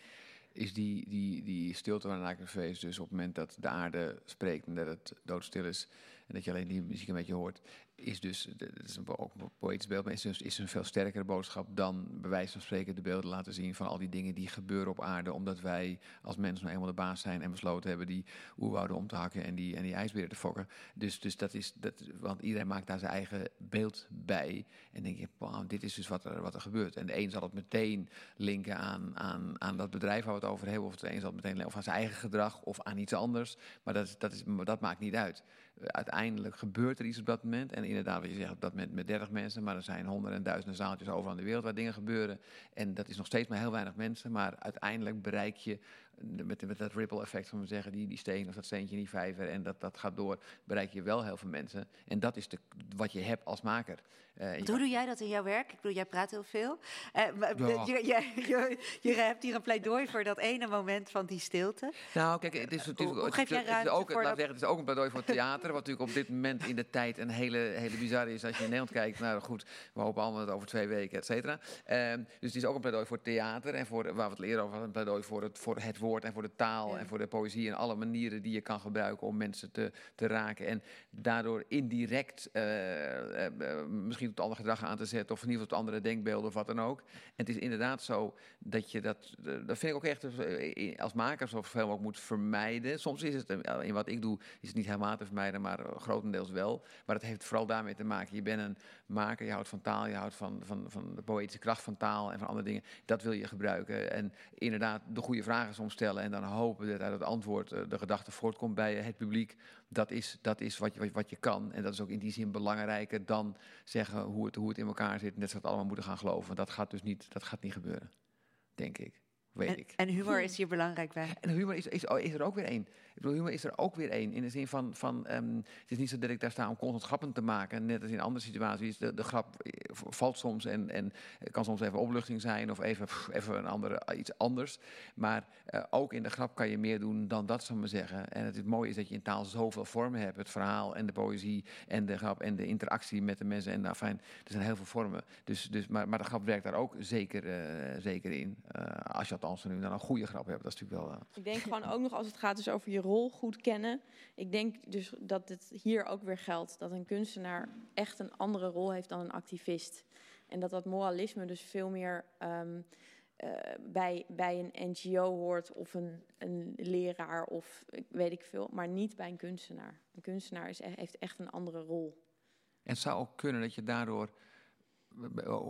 is die, die, die stilte waarna ik feest dus op het moment dat de aarde spreekt en dat het doodstil is en dat je alleen die muziek een beetje hoort, is dus, dat is een, ook een poëtisch beeld, maar is, dus, is een veel sterkere boodschap dan bij wijze van spreken de beelden laten zien van al die dingen die gebeuren op aarde, omdat wij als mensen nou eenmaal de baas zijn en besloten hebben die oerwouden om te hakken en die, en die ijsberen te fokken. Dus, dus dat is, dat, want iedereen maakt daar zijn eigen beeld bij. En denk je, dit is dus wat er, wat er gebeurt. En de een zal het meteen linken aan, aan, aan dat bedrijf waar we het over hebben, of de een zal het meteen of aan zijn eigen gedrag of aan iets anders. Maar dat, dat, is, dat maakt niet uit uiteindelijk gebeurt er iets op dat moment. En inderdaad, wat je zegt, op dat moment met 30 mensen. Maar er zijn honderden en duizenden zaaltjes overal in de wereld waar dingen gebeuren. En dat is nog steeds maar heel weinig mensen. Maar uiteindelijk bereik je met, met dat ripple effect van we zeggen, die, die steen of dat steentje in die vijver. En dat, dat gaat door, bereik je wel heel veel mensen. En dat is de, wat je hebt als maker. Uh, hoe doe jij dat in jouw werk? Ik bedoel, jij praat heel veel. Uh, ja. je, je, je, je, hebt hier een pleidooi voor dat ene moment van die stilte. Nou, kijk, het is natuurlijk hoe het, is ook, voor dat... zeggen, het is ook een pleidooi voor theater. wat natuurlijk op dit moment in de tijd een hele, hele bizarre is. Als je in Nederland kijkt, nou goed, we hopen allemaal het over twee weken, et cetera. Uh, dus het is ook een pleidooi voor theater. En voor, waar we het leren over hadden, een pleidooi voor het, voor het woord en voor de taal. En voor de poëzie en alle manieren die je kan gebruiken om mensen te, te raken. En daardoor indirect misschien tot ander gedrag aan te zetten. Of in ieder geval tot andere denkbeelden of wat dan ook. En het is inderdaad zo dat je dat. Dat vind ik ook echt als maker zoveel mogelijk moet vermijden. Soms is het, in wat ik doe, is het niet helemaal te vermijden, maar grotendeels wel. Maar het heeft vooral daarmee te maken. Je bent een maker, je houdt van taal, je houdt van, van, van de poëtische kracht van taal en van andere dingen. Dat wil je gebruiken. En inderdaad de goede vragen soms stellen en dan hopen dat uit het antwoord de gedachte voortkomt bij het publiek. Dat is, dat is wat, je, wat je kan. En dat is ook in die zin belangrijker dan zeggen hoe het, hoe het in elkaar zit. Net zoals we allemaal moeten gaan geloven. Dat gaat dus niet, dat gaat niet gebeuren, denk ik. Weet en, ik. en humor is hier belangrijk bij. En humor is, is, is er ook weer één. Ik bedoel, is er ook weer één. In de zin van, van um, het is niet zo dat ik daar sta om constant grappen te maken. Net als in andere situaties. De, de grap valt soms en, en kan soms even opluchting zijn of even, even een andere, iets anders. Maar uh, ook in de grap kan je meer doen dan dat, zou ik maar zeggen. En het, mooie is dat je in taal zoveel vormen hebt. Het verhaal en de poëzie en de grap en de interactie met de mensen. En nou, fijn, er zijn heel veel vormen. Dus, dus, maar, maar de grap werkt daar ook zeker, zeker in. Als je althans nu dan een goede grap hebt, dat is natuurlijk wel... Ik denk gewoon ook nog als het gaat dus over je rol goed kennen. Ik denk dus dat het hier ook weer geldt dat een kunstenaar echt een andere rol heeft dan een activist. En dat dat moralisme dus veel meer um, uh, bij, bij een NGO hoort of een, een leraar of weet ik veel, maar niet bij een kunstenaar. Een kunstenaar is, e-, heeft echt een andere rol. En het zou ook kunnen dat je daardoor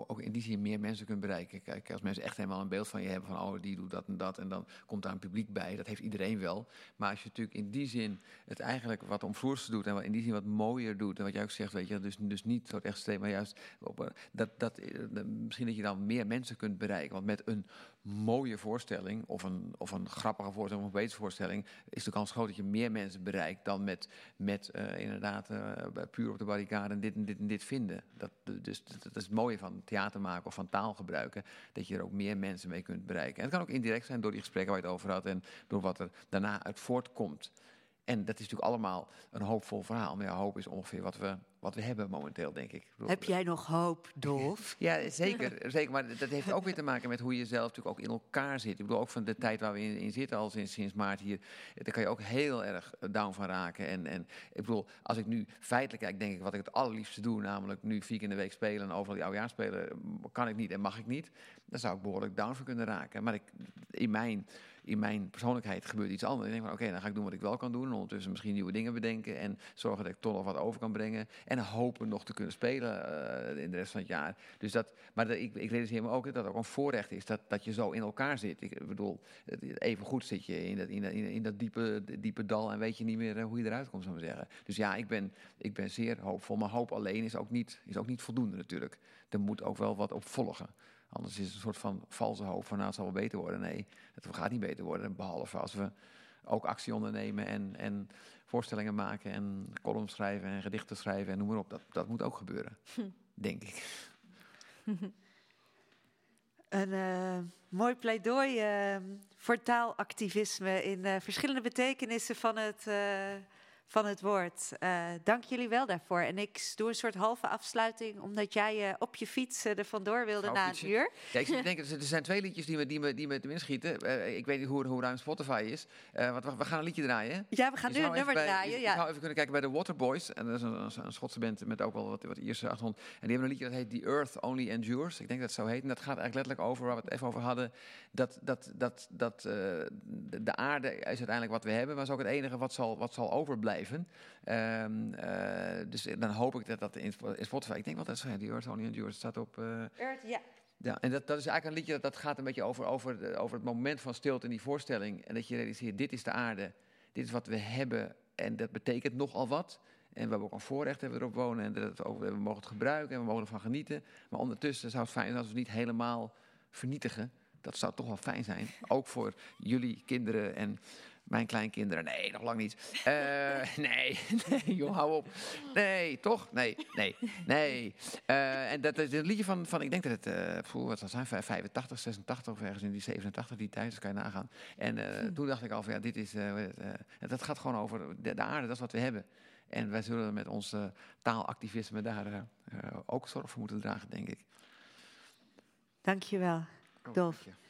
ook in die zin meer mensen kunt bereiken. Kijk, als mensen echt helemaal een beeld van je hebben van oh, die doet dat en dat en dan komt daar een publiek bij. Dat heeft iedereen wel. Maar als je natuurlijk in die zin het eigenlijk wat omvloers doet en wat in die zin wat mooier doet en wat jij ook zegt, weet je, dus, dus niet zo echt streep, maar juist op, dat, dat, misschien dat je dan meer mensen kunt bereiken. Want met een mooie voorstelling of een, of een grappige voorstelling of een betere voorstelling is de kans groot dat je meer mensen bereikt dan met, met uh, inderdaad uh, puur op de barricade en dit en dit en dit vinden. Dat, dus dat, is het mooie van theater maken of van taal gebruiken, dat je er ook meer mensen mee kunt bereiken. En het kan ook indirect zijn door die gesprekken waar je het over had en door wat er daarna uit voortkomt. En dat is natuurlijk allemaal een hoopvol verhaal. Maar hoop is ongeveer wat we, wat we hebben momenteel, denk ik. Heb jij nog hoop, Dolf? ja, zeker, zeker. Maar dat heeft ook weer te maken met hoe je zelf natuurlijk ook in elkaar zit. Ik bedoel, ook van de tijd waar we in, in zitten, al sinds, sinds maart hier... daar kan je ook heel erg down van raken. En, en ik bedoel, als ik nu feitelijk kijk, denk ik wat ik het allerliefste doe... namelijk nu vier keer in de week spelen en overal die oudejaars spelen... kan ik niet en mag ik niet. Dan zou ik behoorlijk down van kunnen raken. Maar ik, in mijn in mijn persoonlijkheid gebeurt iets anders. Ik denk van oké, dan ga ik doen wat ik wel kan doen. En ondertussen misschien nieuwe dingen bedenken. En zorgen dat ik toch nog wat over kan brengen. En hopen nog te kunnen spelen uh, in de rest van het jaar. Dus dat, maar dat, ik, ik realiseer me ook dat dat ook een voorrecht is. Dat, dat je zo in elkaar zit. Ik bedoel, even goed zit je in dat, in in dat diepe, diepe dal. En weet je niet meer uh, hoe je eruit komt, zou ik zeggen. Dus ja, ik ben, ik ben zeer hoopvol. Maar hoop alleen is ook, niet, is ook niet voldoende natuurlijk. Er moet ook wel wat op volgen. Anders is het een soort van valse hoop van nou, het zal wel beter worden. Nee, het gaat niet beter worden. Behalve als we ook actie ondernemen en, en voorstellingen maken en columns schrijven en gedichten schrijven en noem maar op. Dat, dat moet ook gebeuren, hm. denk ik. Een uh, mooi pleidooi uh, voor taalactivisme in uh, verschillende betekenissen van het, van het woord. Eh, dank jullie wel daarvoor. En ik doe een soort halve afsluiting, omdat jij uh, op je fiets er vandoor wilde na een uur. Ja, ik denk, er zijn twee liedjes die me, die me, die me te inschieten. Uh, ik weet niet hoe, hoe ruim Spotify is. want we, we, gaan een liedje draaien. Ja, we gaan nu een nummer bij, draaien. Ik ja. zou even kunnen kijken bij de Waterboys. En dat is een, een Schotse band met ook wel wat, wat Ierse achtergrond. En die hebben een liedje dat heet The Earth Only Endures. Ik denk dat het zo heet. En dat gaat eigenlijk letterlijk over waar we het even over hadden. Dat, dat, dat, dat de aarde is uiteindelijk wat we hebben, maar is ook het enige wat zal, wat zal overblijven. Um, uh, dus dan hoop ik dat dat in Spotify. Ik denk wel dat ja, die Earth Only Endures staat op. Uh, Earth, ja. Ja, en dat, dat is eigenlijk een liedje dat, dat gaat een beetje over, over, over het moment van stilte in die voorstelling. En dat je realiseert, dit is de aarde, dit is wat we hebben en dat betekent nogal wat. En we hebben ook een voorrecht hebben we erop wonen en dat ook, we mogen het gebruiken en we mogen ervan genieten. Maar ondertussen zou het fijn zijn als we het niet helemaal vernietigen. Dat zou toch wel fijn zijn, ook voor jullie kinderen en mijn kleinkinderen, nee, nog lang niet. Uh, nee, nee, joh, hou op. Nee, toch? Nee, nee, nee. Uh, en dat is een liedje van, van ik denk dat het, uh, wat zijn, 85, 86 of ergens in die 87, die tijd, dus kan je nagaan. En hm. toen dacht ik al van, ja, dit is, dat gaat gewoon over de, de, aarde, dat is wat we hebben. En wij zullen met ons taalactivisme daar ook zorg voor moeten dragen, denk ik. Dankjewel, Dolf. Oh, Radio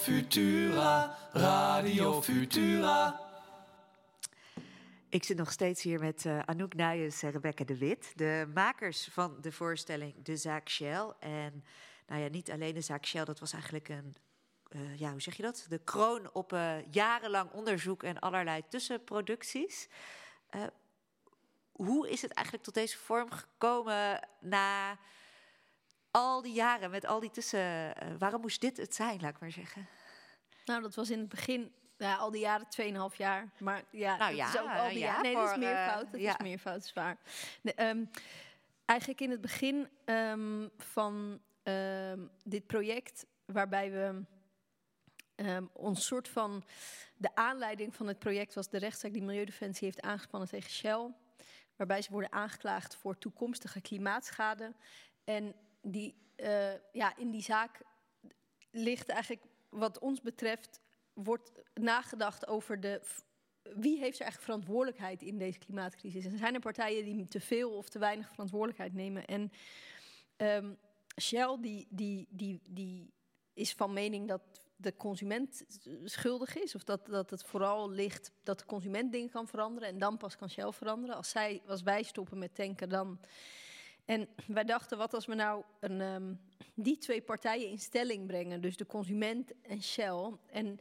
Futura, Radio Futura. Ik zit nog steeds hier met uh, Anouk Nuyens en Rebecca de Wit, de makers van de voorstelling De Zaak Shell. En nou ja, niet alleen de Zaak Shell, dat was eigenlijk een, uh, ja, hoe zeg je dat? De kroon op uh, jarenlang onderzoek en allerlei tussenproducties. hoe is het eigenlijk tot deze vorm gekomen na al die jaren met al die tussen. Uh, waarom moest dit het zijn, laat ik maar zeggen? Nou, dat was in het begin. Ja, al die jaren, 2,5 jaar. Maar ja, nou, ja, is ook al die ja, jaren. Nee, voor, dat is meer fout. Dat ja. is meer fout, is waar. Nee, um, eigenlijk in het begin um, van um, dit project, waarbij we ons soort van. De aanleiding van het project was de rechtszaak die Milieudefensie heeft aangespannen tegen Shell. Waarbij ze worden aangeklaagd voor toekomstige klimaatschade. En die uh, ja, in die zaak ligt eigenlijk, wat ons betreft, wordt nagedacht over de. Wie heeft er eigenlijk verantwoordelijkheid in deze klimaatcrisis? En zijn er partijen die te veel of te weinig verantwoordelijkheid nemen? En um, Shell die, die, die, die is van mening dat de consument schuldig is. Of dat, dat het vooral ligt dat de consument dingen kan veranderen. En dan pas kan Shell veranderen. Als, zij, als wij stoppen met tanken, dan en wij dachten, wat als we nou een, um, die twee partijen in stelling brengen, dus de consument en Shell. En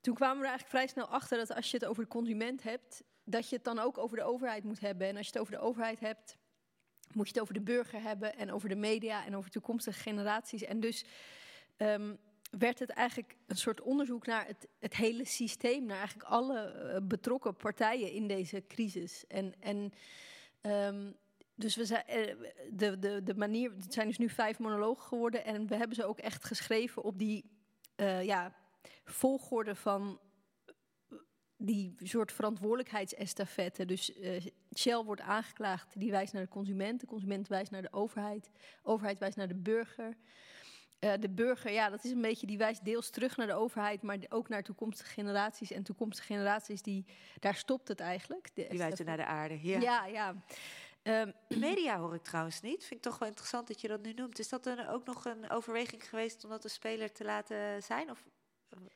toen kwamen we er eigenlijk vrij snel achter dat als je het over de consument hebt, dat je het dan ook over de overheid moet hebben. En als je het over de overheid hebt, moet je het over de burger hebben en over de media en over toekomstige generaties. En dus um, werd het eigenlijk een soort onderzoek naar het, het hele systeem, naar eigenlijk alle uh, betrokken partijen in deze crisis. En, en Ehm, dus we zijn, eh, de, de, de manier, het zijn dus nu vijf monologen geworden en we hebben ze ook echt geschreven op die eh, ja, volgorde van eh, die soort verantwoordelijkheidsestafette. Dus Shell wordt aangeklaagd, die wijst naar de consument, de consument wijst naar de overheid, de overheid wijst naar de burger. De burger, ja, dat is een beetje, die wijst deels terug naar de overheid, maar ook naar toekomstige generaties. En toekomstige generaties, die, daar stopt het eigenlijk. De Die wijzen naar de aarde. Ja. Ja, ja. Ehm, Media hoor ik trouwens niet. Vind ik toch wel interessant dat je dat nu noemt. Is dat dan ook nog een overweging geweest om dat de speler te laten zijn? Of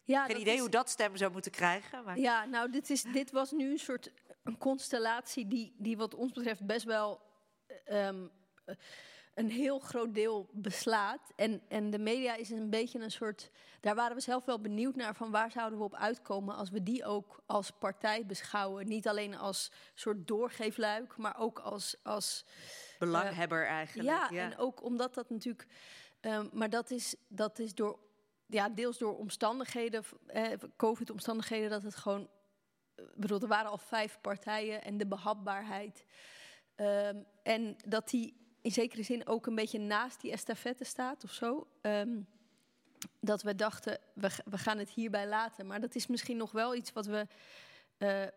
ja, geen idee is- hoe dat stem zou moeten krijgen? Maar... Ja, nou, dit, is, dit was nu een soort een constellatie die, die wat ons betreft best wel ehm, eh, een heel groot deel beslaat. En, en de media is een beetje een soort... Daar waren we zelf wel benieuwd naar van waar zouden we op uitkomen... als we die ook als partij beschouwen. Niet alleen als soort doorgeefluik, maar ook als... als Belanghebber eigenlijk. ja, Ja, en ook omdat dat natuurlijk... ehm, maar dat is, dat is door, ja, deels door omstandigheden, eh, COVID-omstandigheden... dat het gewoon... eh, Ik bedoel, er waren al vijf partijen en de behapbaarheid... Ehm, en dat die in zekere zin ook een beetje naast die estafette staat of zo. Ehm, dat we dachten, we, we gaan het hierbij laten. Maar dat is misschien nog wel iets wat we... eh, eh,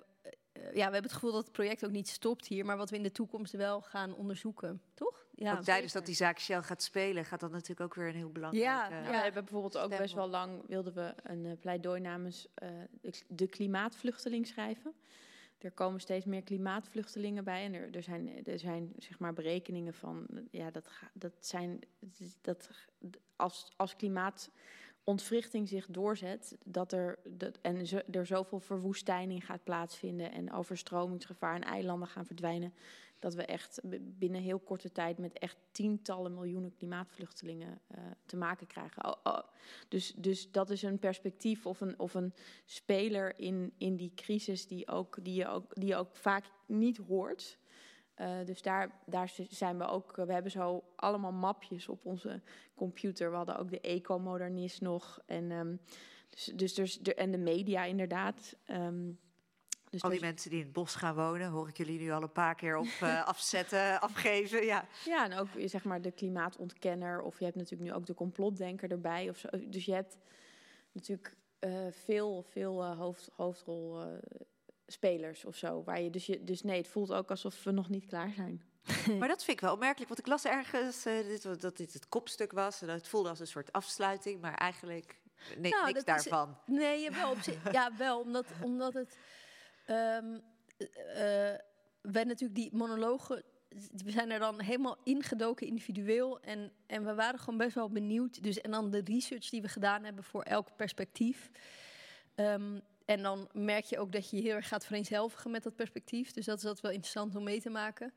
ja, we hebben het gevoel dat het project ook niet stopt hier... maar wat we in de toekomst wel gaan onderzoeken, toch? Ja, ook tijdens dat die zaak Shell gaat spelen, gaat dat natuurlijk ook weer een heel belangrijk... Ja, eh, Ja, we hebben bijvoorbeeld ook best wel lang wilden we een pleidooi namens eh, de klimaatvluchteling schrijven. Er komen steeds meer klimaatvluchtelingen bij en er, er zijn, er zijn zeg maar berekeningen van, ja, dat, dat zijn, dat, als, als klimaatontwrichting zich doorzet, dat er, dat, en zo, er zoveel verwoestijning gaat plaatsvinden en overstromingsgevaar en eilanden gaan verdwijnen, dat we echt binnen heel korte tijd met echt tientallen miljoenen klimaatvluchtelingen eh, te maken krijgen. Oh, oh. Dus, dus dat is een perspectief of een, of een speler in, in die crisis die, ook, die, je ook, die je ook vaak niet hoort. Eh, dus daar, daar zijn we ook. eh, we hebben zo allemaal mapjes op onze computer. We hadden ook de ecomodernist nog. En, ehm, dus, dus, dus, de, en de media inderdaad. Ehm, dus Al die dus- mensen die in het bos gaan wonen, hoor ik jullie nu al een paar keer op eh, afzetten, afgeven. Ja. Ja, en ook zeg maar de klimaatontkenner. Of je hebt natuurlijk nu ook de complotdenker erbij. Of zo. Dus je hebt natuurlijk veel, veel eh, hoofd, hoofdrolspelers of zo. Waar je, dus, je, dus nee, het voelt ook alsof we nog niet klaar zijn. Maar dat vind ik wel opmerkelijk, want ik las ergens eh, dit, dat dit het kopstuk was. En dat het voelde als een soort afsluiting, maar eigenlijk ni- Nou, niks dat is- daarvan. Nee, wel, op zich- ja, wel omdat, omdat het. ehm eh, wij natuurlijk die monologen. We zijn er dan helemaal ingedoken individueel. En, en we waren gewoon best wel benieuwd. Dus, en dan de research die we gedaan hebben voor elk perspectief. Ehm, en dan merk je ook dat je heel erg gaat vereenzelvigen met dat perspectief. Dus dat is dat wel interessant om mee te maken.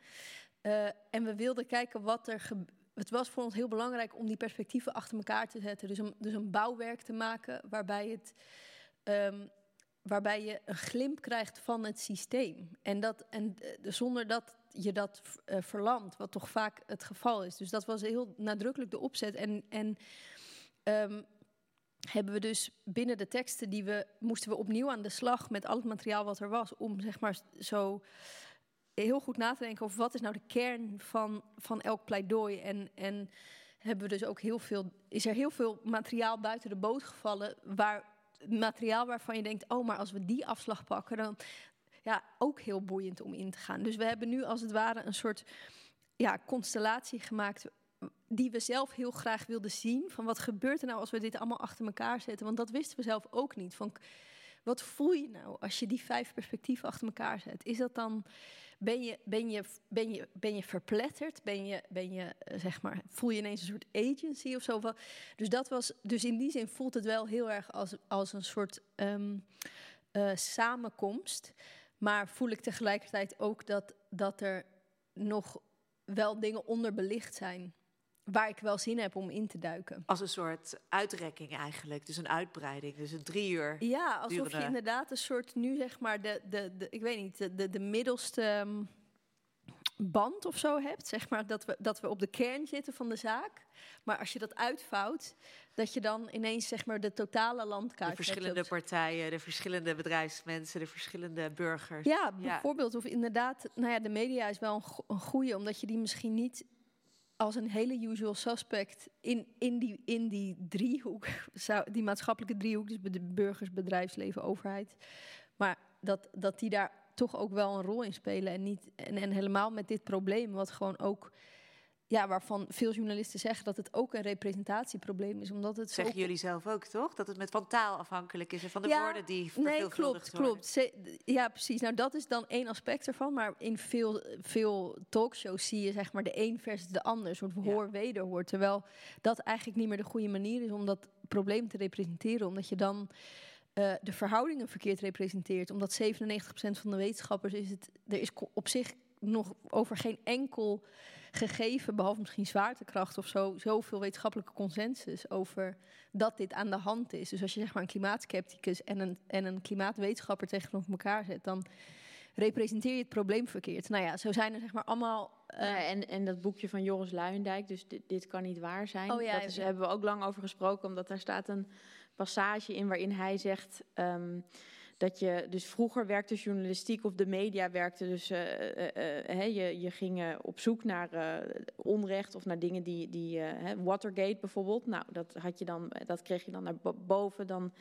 Eh, en we wilden kijken wat er. Het was voor ons heel belangrijk om die perspectieven achter elkaar te zetten. Dus een, dus een bouwwerk te maken waarbij, het, ehm, waarbij je een glimp krijgt van het systeem. En, dat, en eh, zonder dat je dat eh, verlamt, wat toch vaak het geval is. Dus dat was heel nadrukkelijk de opzet. En, en ehm, hebben we dus binnen de teksten die we moesten we opnieuw aan de slag met al het materiaal wat er was, om zeg maar zo heel goed na te denken over wat is nou de kern van, van elk pleidooi. En, en hebben we dus ook heel veel, is er heel veel materiaal buiten de boot gevallen, waar materiaal waarvan je denkt, oh, maar als we die afslag pakken, dan ja, ook heel boeiend om in te gaan. Dus we hebben nu als het ware een soort ja, constellatie gemaakt die we zelf heel graag wilden zien. Van wat gebeurt er nou als we dit allemaal achter elkaar zetten? Want dat wisten we zelf ook niet. Van, wat voel je nou als je die vijf perspectieven achter elkaar zet? Is dat dan, ben je, ben je, ben je, ben je verpletterd? Ben je, ben je eh, zeg maar, voel je ineens een soort agency of zo? Dus, dat was, dus in die zin voelt het wel heel erg als, als een soort ehm, eh, samenkomst. Maar voel ik tegelijkertijd ook dat, dat er nog wel dingen onderbelicht zijn. Waar ik wel zin heb om in te duiken. Als een soort uitrekking eigenlijk, dus een uitbreiding. Dus een drie uur Ja, alsof je inderdaad een soort nu zeg maar de, de, de ik weet niet, de, de, de middelste, ehm, band of zo hebt, zeg maar, dat we, dat we op de kern zitten van de zaak. Maar als je dat uitvouwt, dat je dan ineens zeg maar de totale landkaart De verschillende hebt. partijen, de verschillende bedrijfsmensen, de verschillende burgers. Ja, bijvoorbeeld. Of inderdaad, nou ja, de media is wel een, go- een goede, omdat je die misschien niet als een hele usual suspect in, in, die, in die driehoek, die maatschappelijke driehoek, dus burgers, bedrijfsleven, overheid, maar dat, dat die daar toch ook wel een rol in spelen. En, niet, en, en helemaal met dit probleem, wat gewoon ook, ja, waarvan veel journalisten zeggen dat het ook een representatieprobleem is, omdat het Zeggen jullie zelf ook, toch? Dat het met van taal afhankelijk is en van de Ja, woorden die Nee, klopt, worden. klopt. Ja, precies. Nou, dat is dan één aspect ervan. Maar in veel, veel talkshows zie je zeg maar de een versus de ander. Een soort hoor-wederhoor. Terwijl dat eigenlijk niet meer de goede manier is om dat probleem te representeren. Omdat je dan eh, de verhoudingen verkeerd representeert. Omdat 97% van de wetenschappers is het... Er is op zich nog over geen enkel gegeven, behalve misschien zwaartekracht of zo, zoveel wetenschappelijke consensus over dat dit aan de hand is. Dus als je zeg maar een klimaatskepticus en een, en een klimaatwetenschapper tegenover elkaar zet, dan representeer je het probleem verkeerd. Nou ja, zo zijn er zeg maar allemaal. eh, Ja, en, en dat boekje van Joris Luijendijk, dus dit, dit kan niet waar zijn. Oh ja, dat is, ja. hebben we ook lang over gesproken, omdat daar staat een passage in waarin hij zegt ehm, dat je dus vroeger werkte journalistiek of de media werkte dus eh, eh, eh, je, je ging op zoek naar onrecht of naar dingen die, die Watergate bijvoorbeeld. Nou, dat had je dan, dat kreeg je dan naar bo- boven. Dan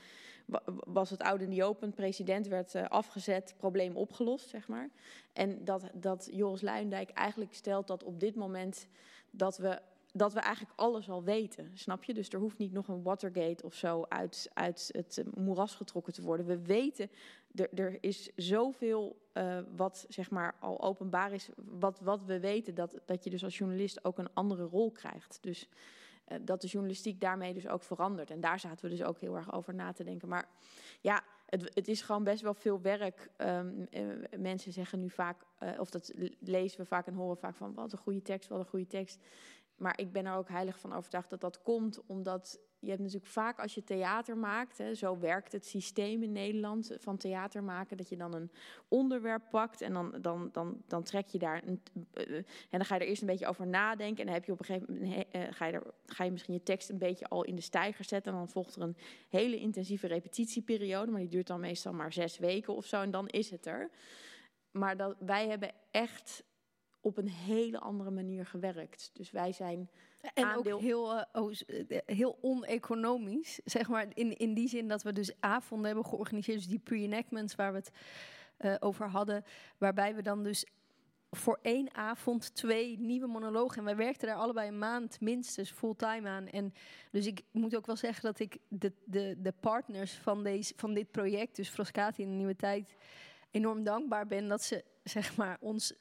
wa- was het oude niet open, president werd afgezet, probleem opgelost, zeg maar. En dat, dat Joris Luijendijk eigenlijk stelt dat op dit moment dat we, dat we eigenlijk alles al weten, snap je? Dus er hoeft niet nog een Watergate of zo uit, uit het eh, moeras getrokken te worden. We weten, er, er is zoveel eh, wat zeg maar al openbaar is, wat, wat we weten, dat, dat je dus als journalist ook een andere rol krijgt. Dus eh, dat de journalistiek daarmee dus ook verandert. En daar zaten we dus ook heel erg over na te denken. Maar ja, het, het is gewoon best wel veel werk. Ehm, eh, mensen zeggen nu vaak, of dat le- lezen we vaak en horen vaak van wat een goede tekst, wat een goede tekst. Maar ik ben er ook heilig van overtuigd dat dat komt omdat je hebt natuurlijk vaak als je theater maakt, hè, zo werkt het systeem in Nederland eh, van theater maken, dat je dan een onderwerp pakt en dan, dan, dan, dan trek je daar een, eh, en dan ga je er eerst een beetje over nadenken en dan heb je op een gegeven moment eh, ga, je er, ga je misschien je tekst een beetje al in de stijger zetten en dan volgt er een hele intensieve repetitieperiode, maar die duurt dan meestal maar zes weken of zo en dan is het er. Maar dat, wij hebben echt op een hele andere manier gewerkt. Dus wij zijn En aandeel... ook heel, oh, eh, heel oneconomisch. Zeg maar in, in die zin dat we dus avonden hebben georganiseerd. Dus die pre-enactments waar we het eh, over hadden. Waarbij we dan dus voor één avond twee nieuwe monologen. En wij werkten daar allebei een maand minstens fulltime aan. En dus ik moet ook wel zeggen dat ik de, de, de partners van, deze, van dit project, dus Frascati in de Nieuwe Tijd, enorm dankbaar ben dat ze zeg maar ons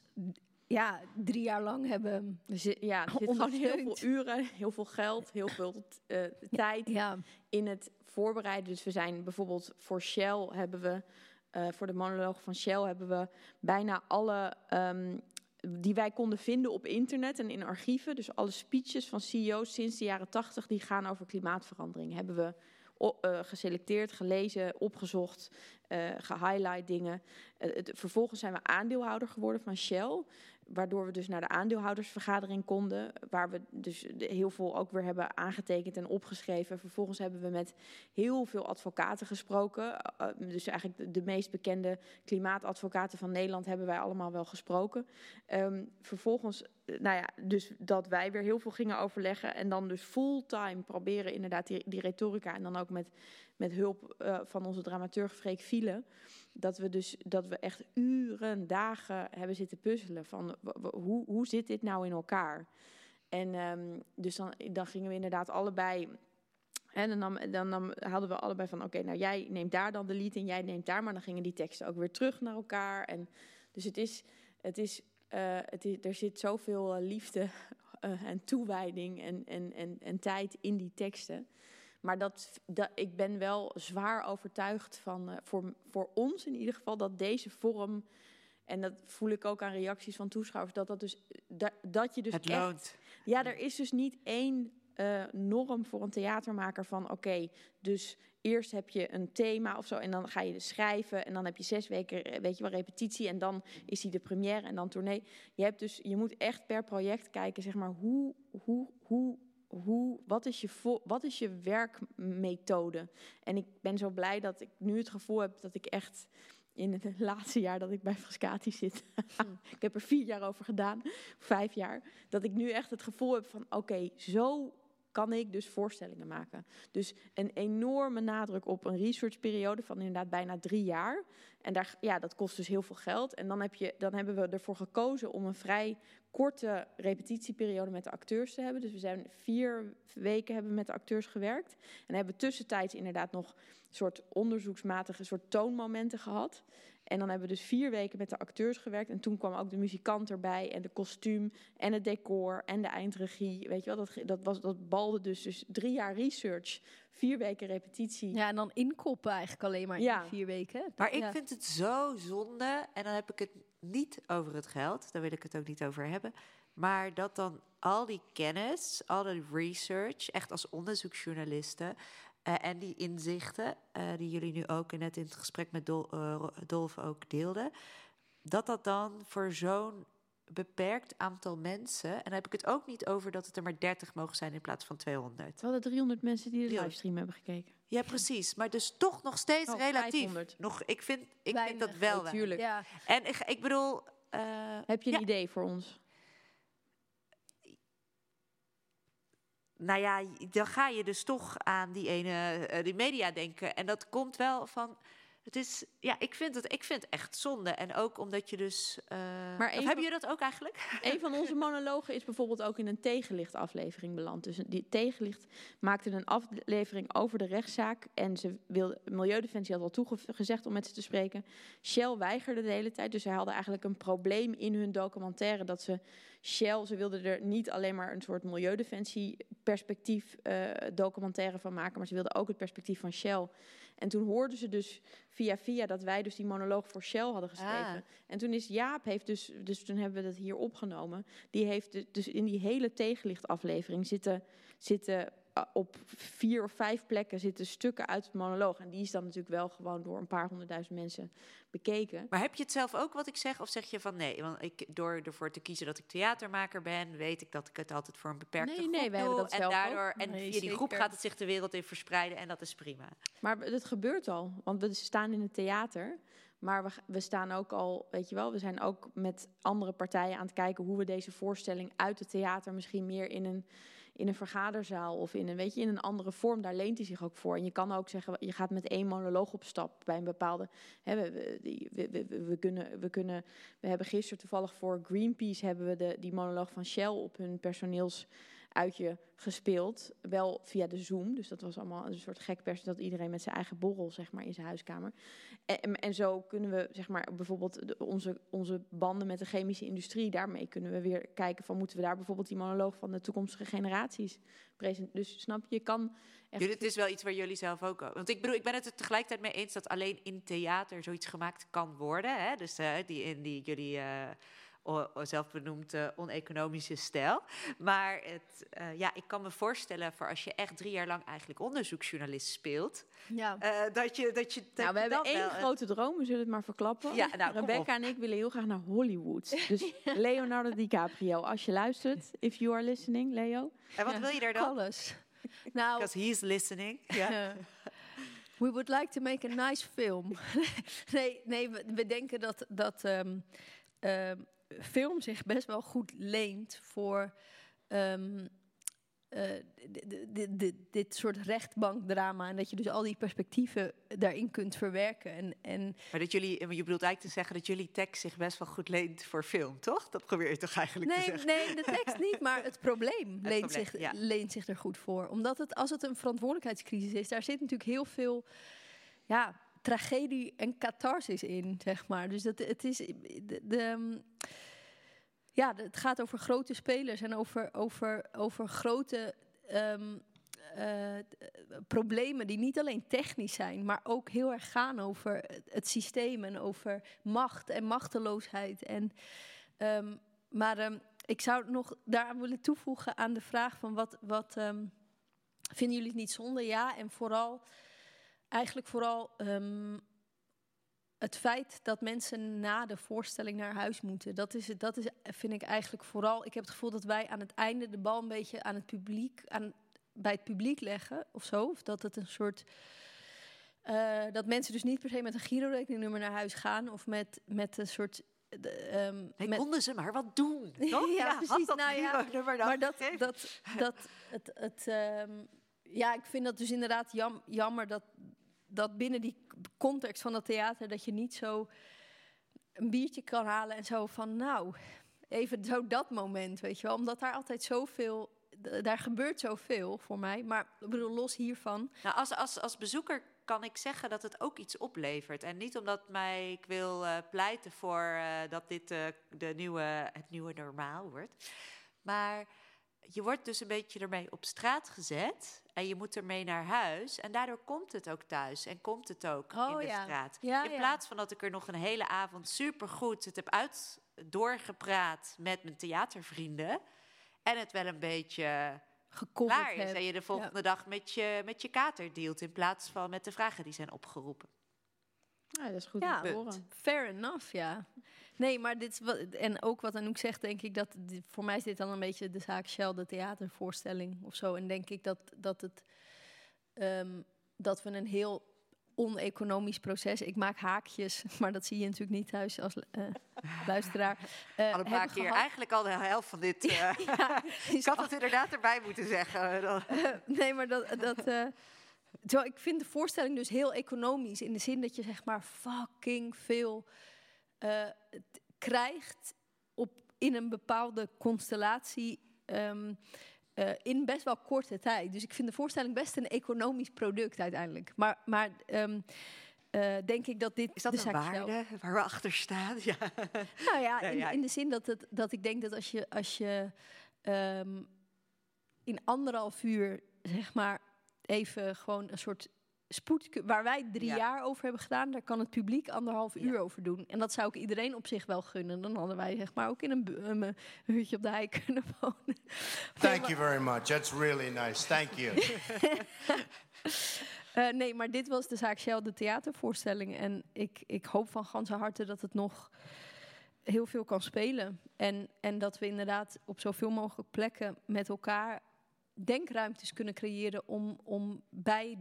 ja, drie jaar lang hebben Dus je- ja, er zit gewoon heel veel uren, heel veel geld, heel veel eh, tijd Ja. in het voorbereiden. Dus we zijn bijvoorbeeld voor Shell hebben we, eh, voor de monoloog van Shell hebben we bijna alle ehm, die wij konden vinden op internet en in archieven. Dus alle speeches van CEO's sinds de jaren tachtig die gaan over klimaatverandering. Hebben we eh, geselecteerd, gelezen, opgezocht, eh gehighlight dingen. Het- vervolgens zijn we aandeelhouder geworden van Shell. Waardoor we dus naar de aandeelhoudersvergadering konden. Waar we dus heel veel ook weer hebben aangetekend en opgeschreven. Vervolgens hebben we met heel veel advocaten gesproken. Eh, eh, dus eigenlijk de, meest bekende klimaatadvocaten van Nederland hebben wij allemaal wel gesproken. Ehm, vervolgens, nou ja, dus dat wij weer heel veel gingen overleggen. En dan dus fulltime proberen inderdaad die, retorica. En dan ook met, met hulp eh, van onze dramaturg Freek Vielen. Dat we dus dat we echt uren, dagen hebben zitten puzzelen van hoe, hoe zit dit nou in elkaar? En ehm, dus dan, dan gingen we inderdaad allebei. En dan, dan, hadden we allebei van: oké, nou jij neemt daar dan de lied en jij neemt daar. Maar dan gingen die teksten ook weer terug naar elkaar. En dus het is, het is, het is er zit zoveel eh, liefde eh, en toewijding en, en, en, en tijd in die teksten. Maar dat, dat, ik ben wel zwaar overtuigd van, eh, voor, voor ons in ieder geval, dat deze vorm, en dat voel ik ook aan reacties van toeschouwers, dat, dat, dus, dat, dat je dus Het echt... loont. Ja, er is dus niet één eh, norm voor een theatermaker van oké, dus eerst heb je een thema of zo en dan ga je dus schrijven en dan heb je zes weken, eh, weet je wel, repetitie en dan is die de première en dan tournee. Je hebt dus, je moet echt per project kijken, zeg maar, hoe, hoe, hoe, hoe, wat is je, vo- wat is je werkmethode? En ik ben zo blij dat ik nu het gevoel heb dat ik echt in het laatste jaar dat ik bij Frascati zit. ik heb er vier jaar over gedaan, vijf jaar. Dat ik nu echt het gevoel heb van oké, zo kan ik dus voorstellingen maken. Dus een enorme nadruk op een researchperiode van inderdaad bijna drie jaar. En daar, ja, dat kost dus heel veel geld. En dan, heb je, dan hebben we ervoor gekozen om een vrij korte repetitieperiode met de acteurs te hebben. Dus we zijn vier weken hebben met de acteurs gewerkt. En hebben tussentijds inderdaad nog soort onderzoeksmatige soort toonmomenten gehad. En dan hebben we dus vier weken met de acteurs gewerkt. En toen kwam ook de muzikant erbij en de kostuum en het decor en de eindregie. Weet je wel, dat, dat, was, dat balde dus, dus drie jaar research, vier weken repetitie. Ja, en dan inkoppen eigenlijk alleen maar Ja. in die vier weken. Maar ik Ja. vind het zo zonde, en dan heb ik het niet over het geld, daar wil ik het ook niet over hebben. Maar dat dan al die kennis, al die research, echt als onderzoeksjournalisten. Eh, en die inzichten, eh, die jullie nu ook net in het gesprek met Dol, eh, Dolf ook deelden, dat dat dan voor zo'n beperkt aantal mensen, en dan heb ik het ook niet over dat het er maar 30 mogen zijn in plaats van 200. We hadden 300 mensen die de 300. livestream hebben gekeken. Ja, precies. Maar dus toch nog steeds Oh, relatief. 500. Nog, ik vind, ik vind dat wel. Natuurlijk. Ja, En ik, ik bedoel. eh, Heb je een ja, idee voor ons? Nou ja, dan ga je dus toch aan die ene, eh, die media denken. En dat komt wel van. Het is, ja, ik vind het, ik vind het echt zonde. En ook omdat je dus. eh Maar of hebben jullie dat ook eigenlijk? Een van onze monologen is bijvoorbeeld ook in een tegenlicht-aflevering beland. Dus die tegenlicht maakte een aflevering over de rechtszaak. En ze wilde, Milieudefensie had al toegezegd om met ze te spreken. Shell weigerde de hele tijd. Dus zij hadden eigenlijk een probleem in hun documentaire. Dat ze Shell, ze wilden er niet alleen maar een soort Milieudefensie-perspectief eh, documentaire van maken. Maar ze wilden ook het perspectief van Shell. En toen hoorden ze dus via via dat wij dus die monoloog voor Shell hadden geschreven. Ah. En toen is Jaap, heeft dus, dus toen hebben we dat hier opgenomen. Die heeft dus in die hele tegenlichtaflevering zitten, zitten op vier of vijf plekken zitten stukken uit het monoloog. En die is dan natuurlijk wel gewoon door een paar honderdduizend mensen bekeken. Maar heb je het zelf ook wat ik zeg? Of zeg je van nee? Want ik, door ervoor te kiezen dat ik theatermaker ben, weet ik dat ik het altijd voor een beperkte Nee, groep nee, wij hebben doe. dat en zelf daardoor, ook. en Nee, via die groep gaat het zich de wereld in verspreiden en dat is prima. Maar het gebeurt al, want we staan in het theater. Maar we, we staan ook al, weet je wel, we zijn ook met andere partijen aan het kijken hoe we deze voorstelling uit het theater misschien meer in een, in een vergaderzaal of in een, weet je, in een andere vorm, daar leent hij zich ook voor. En je kan ook zeggen, je gaat met één monoloog op stap bij een bepaalde. Hè, we, we, kunnen, we kunnen, we hebben gisteren toevallig voor Greenpeace hebben we de, die monoloog van Shell op hun personeelsuitje gespeeld. Wel via de Zoom, dus dat was allemaal een soort gek pers dat iedereen met zijn eigen borrel zeg maar in zijn huiskamer. En, en zo kunnen we zeg maar bijvoorbeeld onze, onze banden met de chemische industrie, daarmee kunnen we weer kijken van moeten we daar bijvoorbeeld die monoloog van de toekomstige generaties presenteren. Dus snap je, kan echt het is wel iets waar jullie zelf ook... Want ik bedoel, ik ben het er tegelijkertijd mee eens... dat alleen in theater zoiets gemaakt kan worden. Hè? Dus die, in die jullie eh, zelf benoemd eh, oneconomische stijl. Maar het, eh, ja, ik kan me voorstellen... voor als je echt drie jaar lang eigenlijk onderzoeksjournalist speelt... ja. eh, dat je, dat je, dat Nou, we hebben één grote droom, we zullen het maar verklappen. Ja, nou, Rebecca en ik willen heel graag naar Hollywood. Dus Leonardo DiCaprio, als je luistert, if you are listening, Leo. En wat wil je daar dan? Alles. Nou, Because he's listening. Ja. we would like to make a nice film. nee, nee we, we denken dat, dat ehm, ehm, film zich best wel goed leent voor ehm, eh, dit soort rechtbankdrama. En dat je dus al die perspectieven daarin kunt verwerken. En, en Maar dat jullie, je bedoelt eigenlijk te zeggen... dat jullie tekst zich best wel goed leent voor film, toch? Dat probeer je toch eigenlijk te zeggen? nee, de tekst niet, maar het probleem, leent, probleem, zich, ja. leent zich er goed voor. Omdat het, als het een verantwoordelijkheidscrisis is, daar zit natuurlijk heel veel ja, tragedie en catharsis in, zeg maar. Dus dat, het is. De, ehm, ja, het gaat over grote spelers en over, over, over grote. ehm, eh, problemen die niet alleen technisch zijn, maar ook heel erg gaan over het- systeem en over macht en machteloosheid. En, ehm, maar ik zou nog daaraan willen toevoegen aan de vraag van wat, wat vinden jullie het niet zonde? Ja, en vooral, eigenlijk vooral ehm, het feit dat mensen na de voorstelling naar huis moeten. Dat, is, dat is, vind ik eigenlijk vooral. Ik heb het gevoel dat wij aan het einde de bal een beetje aan het publiek, aan, bij het publiek leggen of zo. Of dat het een soort. eh, dat mensen dus niet per se met een Giro-rekeningnummer naar huis gaan of met, met een soort. de, ehm, met- konden ze maar wat doen, toch? ja, precies. dat nou, ja, dan maar dat, dat, dat, het, het, ehm, ja, ik vind dat dus inderdaad jam, jammer dat, dat binnen die context van dat theater dat je niet zo een biertje kan halen en zo van, nou, even zo dat moment, weet je wel, omdat daar altijd zoveel, daar gebeurt zoveel voor mij, maar ik bedoel los hiervan. Nou, als, als, als bezoeker kan ik zeggen dat het ook iets oplevert. En niet omdat mij, ik wil eh, pleiten voor eh, dat dit eh, de nieuwe, het nieuwe normaal wordt. Maar je wordt dus een beetje ermee op straat gezet. En je moet ermee naar huis. En daardoor komt het ook thuis. En komt het ook Oh, in de ja. straat. Ja, in ja. plaats van dat ik er nog een hele avond supergoed het heb uit doorgepraat met mijn theatervrienden. En het wel een beetje klaar is. heb. En je de volgende dag met je, met je kater dealt. In plaats van met de vragen die zijn opgeroepen. Ja, dat is goed Ja, te horen. Fair enough, ja. Nee, maar dit is wat, en ook wat Anouk zegt, denk ik dat voor mij is dit dan een beetje de zaak Shell, de theatervoorstelling of zo. En denk ik dat, dat het ehm, dat we een heel oneconomisch proces. Ik maak haakjes, maar dat zie je natuurlijk niet thuis als eh, luisteraar. eh, Al een paar keer, gehad. eigenlijk al de helft van dit. eh, Ja, ik had het inderdaad erbij moeten zeggen. Nee, maar dat. dat terwijl ik vind de voorstelling dus heel economisch. In de zin dat je zeg maar fucking veel t- krijgt op, in een bepaalde constellatie. ehm, eh, in best wel korte tijd. Dus ik vind de voorstelling best een economisch product uiteindelijk. Maar, maar ehm, eh, denk ik dat dit. Is dat de een zelf- waarde waar we achter staan? Ja. nou ja, in, in de zin dat, het, dat ik denk dat als je, als je ehm, in anderhalf uur, zeg maar, even gewoon een soort spoed... Waar wij drie Ja. jaar over hebben gedaan, daar kan het publiek anderhalf uur over doen. En dat zou ik iedereen op zich wel gunnen. Dan hadden wij zeg maar ook in een, um, een hutje op de hei kunnen wonen. Thank you very much. That's really nice. Thank you. Eh, nee, maar dit was de zaak Shell, de theatervoorstelling. En ik, ik hoop van ganse harte dat het nog heel veel kan spelen. En, en dat we inderdaad op zoveel mogelijk plekken met elkaar denkruimtes kunnen creëren om, om bij,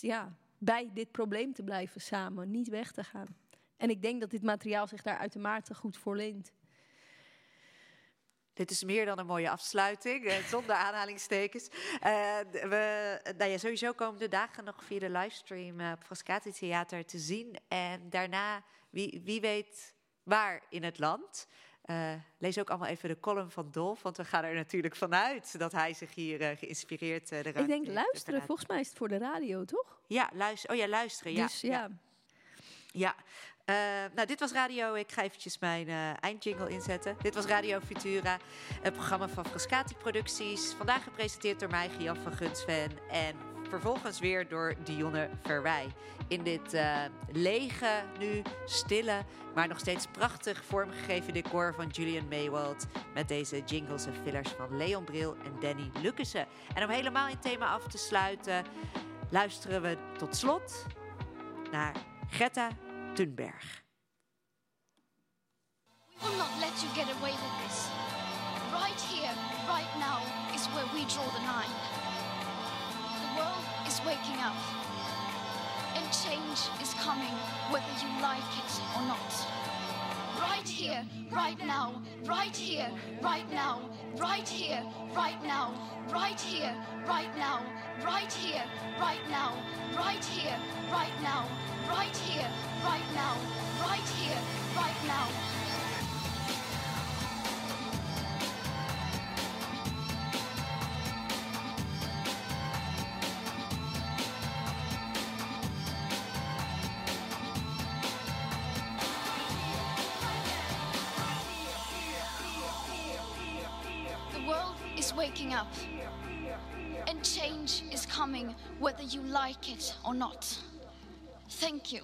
ja, bij dit probleem te blijven samen, niet weg te gaan. En ik denk dat dit materiaal zich daar uitermate goed voor leent. Dit is meer dan een mooie afsluiting, eh, zonder aanhalingstekens. Eh, we, nou ja, sowieso komen de dagen nog via de livestream eh, op Frascati Theater te zien. En daarna, wie, wie weet waar in het land. Eh, lees ook allemaal even de column van Dolf, want we gaan er natuurlijk vanuit dat hij zich hier eh, geïnspireerd de Ik denk luisteren, vanuit- volgens mij is het voor de radio, toch? Ja, luister, oh ja, luisteren. Ja, dus ja. ja. Nou, dit was Radio. Ik ga eventjes mijn eindjingle inzetten. Dit was Radio Futura, een programma van Frascati Producties. Vandaag gepresenteerd door mij, Gian van Gunsven. En vervolgens weer door Dionne Verwij. In dit eh, lege, nu stille, maar nog steeds prachtig vormgegeven decor van Julian Maywald. Met deze jingles en fillers van Leon Bril en Danny Lucassen. En om helemaal in thema af te sluiten, luisteren we tot slot naar Greta Thunberg. We will not let you with this. Right here, right now, is where we draw the. Is waking up. And change is coming, whether you like it or not. Right here, right now, right here, right now, right here, right now, right here, right now, right here, right now, right here, right now, right here, right now, right here, right now. Waking up. And change is coming whether you like it or not. Thank you.